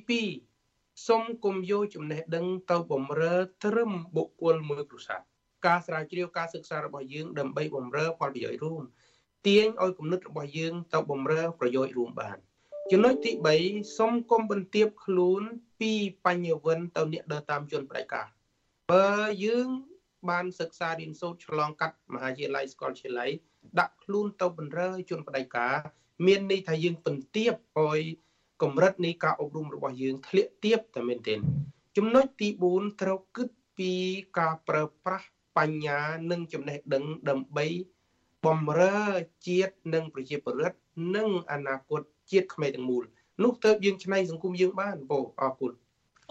2សុំកុំយកចំណេះដឹងទៅបំរើត្រឹមបុគ្គលមួយគ្រួសារការស្រាវជ្រាវការសិក្សារបស់យើងដើម្បីបំរើផលប្រយោជន៍រួមទាញឲ្យគំនិតរបស់យើងទៅបំរើប្រយោជន៍រួមបានចំណុចទី3សុំកុំបន្ទាបខ្លួនពីបញ្ញវន្តទៅអ្នកដើរតាមជនបដិការបើយើងបានសិក្សារៀនសូត្រឆ្លងកាត់មហាវិទ្យាល័យសាកលវិទ្យាល័យដាក់ខ្លួនទៅបំរើជនបដិការ មានន័យថាយើងបន្ទាបឲ្យកម្រិតនៃការអប់រំរបស់យើងធ្លាក់ទាបតែមែនទែនចំណុចទី4ត្រូវគិតពីការប្រើប្រាស់បញ្ញានិងចំណេះដឹងដើម្បីបំរើជាតិនិងប្រជាពលរដ្ឋនិងអនាគតជាតិខ្មែរទាំងមូលនោះទៅយើងឆ្នៃសង្គមយើងបានបងអរគុណ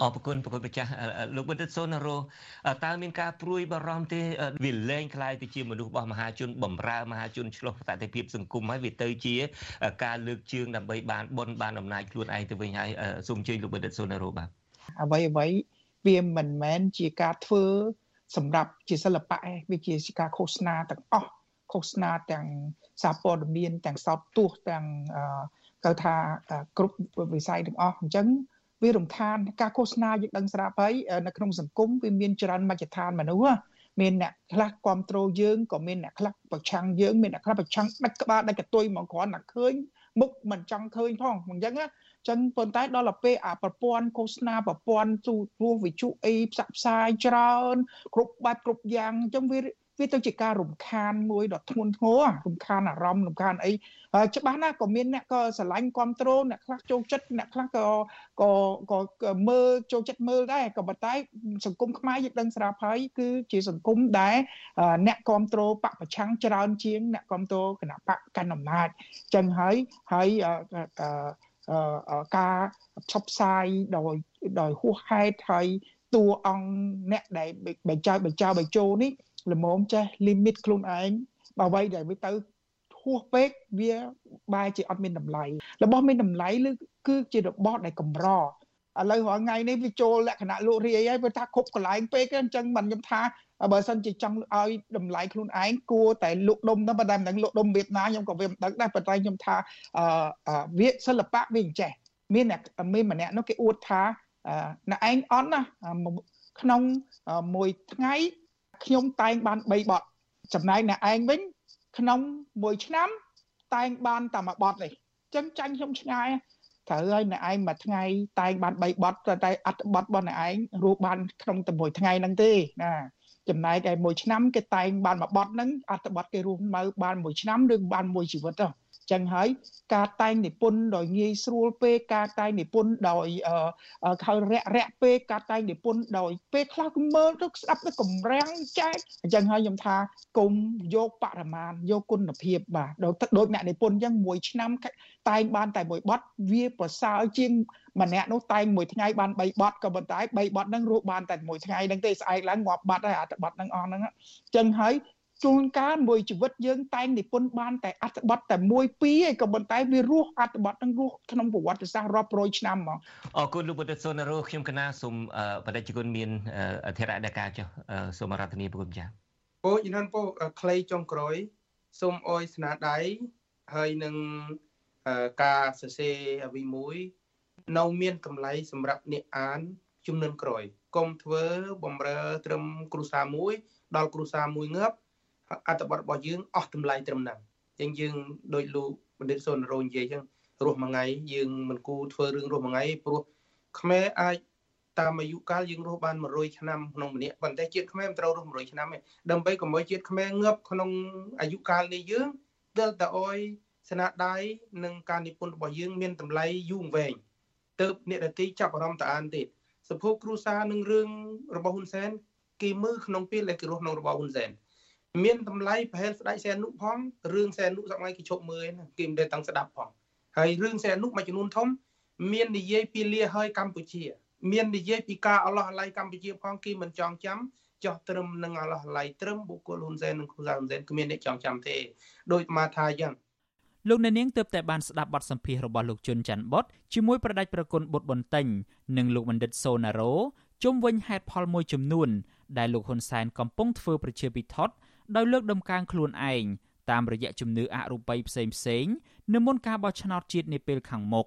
អរគុណប្រគុណម្ចាស់លោកបណ្ឌិតសូណារ៉ូតើមានការព្រួយបារម្ភទេវាលែងคล้ายទៅជាមនុស្សរបស់មហាជនបំរើមហាជនឆ្លោះសតិភាពសង្គមហើយវាទៅជា ការលើកជើងដើម្បីបានបុណ្យបានអំណាចខ្លួនឯងទៅវិញហើយសូមអញ្ជើញលោកបណ្ឌិតសូណារ៉ូបាទអ្វីអ្វីវាមិនមែនជាការធ្វើសម្រាប់ជាសិល្បៈឯងវាជាការឃោសនាទាំងអស់ឃោសនាទាំងសារព័ត៌មានទាំងសោតទស្សន៍ទាំងគេថាគ្រប់វិស័យទាំងអស់អញ្ចឹង វារំខានការឃោសនាយើងដឹងស្រាប់ហើយនៅក្នុងសង្គមវាមានច្រើនមជ្ឈដ្ឋានមនុស្សមានអ្នកខ្លះគ្រប់គ្រងយើងក៏មានអ្នកខ្លះប្រឆាំងយើងមានអ្នកខ្លះប្រឆាំងដាច់ក្បាលដាច់កតុយមកគ្រាន់តែឃើញមុខមិនចង់ឃើញផងអញ្ចឹងណាចឹងប៉ុន្តែដល់ទៅពេលអាប្រព័ន្ធឃោសនាប្រព័ន្ធទូរទស្សន៍វិទ្យុអីផ្សព្វផ្សាយច្រើន គ្រប់បែបគ្រប់យ៉ាងអញ្ចឹងវា វាទៅជាការរំខានមួយដ៏ធ្ងន់ធ្ងររំខានអារម្មណ៍រំខានអីច្បាស់ណាស់ក៏មានអ្នកក៏ស្រឡាញ់គ្រប់គ្រងអ្នកខ្លះចូលចិត្តអ្នកខ្លះក៏ក៏ក៏មើលចូលចិត្តមើលដែរក៏ប៉ុន្តែសង្គមខ្មែរយើងដឹងស្រាប់ហើយគឺជាសង្គមដែលអ្នកគ្រប់គ្រងបកប្រឆាំងច្រើនជាងអ្នកគ្រប់គ្រងគណៈបកកណ្ដាលអំណាចចឹងហើយហើយការផ្សព្វផ្សាយដោយដោយហួសហេតុហើយតួអង្គអ្នកដែលបញ្ចើបញ្ចើបញ្ចូលនេះ ល្មមចេះ limit ខ្លួនឯងបើអ្វីដែលវាទៅហួសពេកវាបែរជាអត់មានតម្លៃរបស់មានតម្លៃឬគឺជារបស់ដែលកម្រឥឡូវរាល់ថ្ងៃនេះវាចូលលក្ខណៈលក់រាយហើយព្រោះថាគ្រប់កន្លែងពេកអញ្ចឹងមិនខ្ញុំថាបើសិនជាចង់ឲ្យតម្លៃខ្លួនឯងគួរតែលក់ដុំទៅប៉ុន្តែមិនដឹងលក់ដុំវៀតណាមខ្ញុំក៏វាមិនដឹងដែរប៉ុន្តែខ្ញុំថាអឺវាសិល្បៈវាអញ្ចេះមានអ្នកមានម្នាក់នោះគេអួតថាអ្នកឯងអន់ណាក្នុងមួយថ្ងៃ ខ្ញុំតែងបាន3បទចំណែកអ្នកឯងវិញក្នុងមួយឆ្នាំតែងបានតែមួយបទទេអញ្ចឹងចាញ់ខ្ញុំឆ្ងាយត្រូវហើយអ្នកឯងមួយថ្ងៃតែងបាន3បទតែអត្ថបទរបស់អ្នកឯងរស់បានក្នុងតែមួយថ្ងៃហ្នឹងទេណាចំណែកឯមួយឆ្នាំគេតែងបានមួយបទហ្នឹងអត្ថបទគេរស់នៅបានមួយឆ្នាំឬបានមួយជីវិតទៅ ចឹងហើយការតែងនិពន្ធដោយងាយស្រួលពេកការតែងនិពន្ធដោយខៅរាក់រាក់ពេកការតែងនិពន្ធដោយពេលខ្លះគឺមើលទៅស្ដាប់ទៅកម្រាំងចែកអញ្ចឹងហើយខ្ញុំថាគុំយកបរិមាណយកគុណភាពបាទដោយដូចអ្នកនិពន្ធអញ្ចឹងមួយឆ្នាំតែងបានតែមួយបទវាប្រសើរជាងម្នាក់នោះតែងមួយថ្ងៃបាន3បទក៏ប៉ុន្តែ3បទហ្នឹងរស់បានតែមួយថ្ងៃហ្នឹងទេស្អែកឡើងងាប់បាត់ហើយអត្ថបទហ្នឹងអស់ហ្នឹងអញ្ចឹងហើយ ជួនកាលមួយជីវិតយើងតែងនិពន្ធបានតែអត្ថបទតែមួយពីរឯងក៏ប៉ុន្តែវារស់អត្ថបទនឹងរស់ក្នុងប្រវត្តិសាស្ត្ររាប់រយឆ្នាំហ្មងអរគុណលោកបុត្រសុនរោខ្ញុំកណាសូមបដិជនមានអធិរៈនៃការចុះសូមរដ្ឋនីប្រគុំចា៎ពូជំនាន់ពូក្លេចុងក្រោយសូមអោយស្នាដៃហើយនឹងការសរសេរអ្វីមួយនៅមានតម្លៃសម្រាប់អ្នកអានជំនាន់ក្រោយកុំធ្វើបំរើត្រឹមគ្រួសារមួយ ដល់គ្រួសារមួយងាប់ អត្ថបទរបស់យើងអស់តម្លៃត្រឹមហ្នឹងអញ្ចឹងយើងដោយលោកបណ្ឌិតសុនរោនិយាយអញ្ចឹងរស់មួយថ្ងៃយើងមិនគូធ្វើរឿងរស់មួយថ្ងៃព្រោះខ្មែរអាចតាមអាយុកាលយើងរស់បាន100ឆ្នាំក្នុងម្នាក់ប៉ុន្តែជាតិខ្មែរមិនត្រូវរស់100ឆ្នាំទេដើម្បីកុំឲ្យជាតិខ្មែរងាប់ក្នុងអាយុកាលនេះយើងដែលតអយស្នាដៃនិងការនិពន្ធរបស់យើងមានតម្លៃយូរអង្វែងទៅអ្នកដទីចាប់អារម្មណ៍តាអានទៀតសភោគ្រូសានឹងរឿងរបស់ហ៊ុនសែនគេមើលក្នុងពេលដែលគេរស់ក្នុងរបស់ហ៊ុនសែន មានតម្លៃប្រហែលស្ដេចសែននុផងរឿងសែននុសម័យគេជប់មើលណាគេមិនដែលតាំងស្ដាប់ផងហើយរឿងសែននុមួយចំនួនធំ មាននិយាយពីលាហើយកម្ពុជា មាននិយាយពីការអឡោះអាល័យកម្ពុជាផងគេមិនចងចាំចោះត្រឹមនឹងអឡោះអាល័យត្រឹមបុគ្គលហ៊ុនសែននិងគ្រូសាហ៊ុនសែនគ្មានអ្នកចងចាំទេដោយមកថាយ៉ាងលោកអ្នកនាងទើបតែបានស្ដាប់បទសម្ភាសន៍របស់លោកជុនច័ន្ទបុតជាមួយប្រដេចប្រគុណបុត្របន្ទិញនិងលោកបណ្ឌិតសូណារ៉ូជុំវិញហេតុផលមួយចំនួនដែលលោកហ៊ុនសែនកំពុងធ្វើប្រជាពិធដ្ឋ ដោយលើកដំកើងខ្លួនឯងតាមរយៈជំនឿអរូបីផ្សេងផ្សេងនៅមុនការបោះឆ្នោតជាតិនាពេលខាងមុខ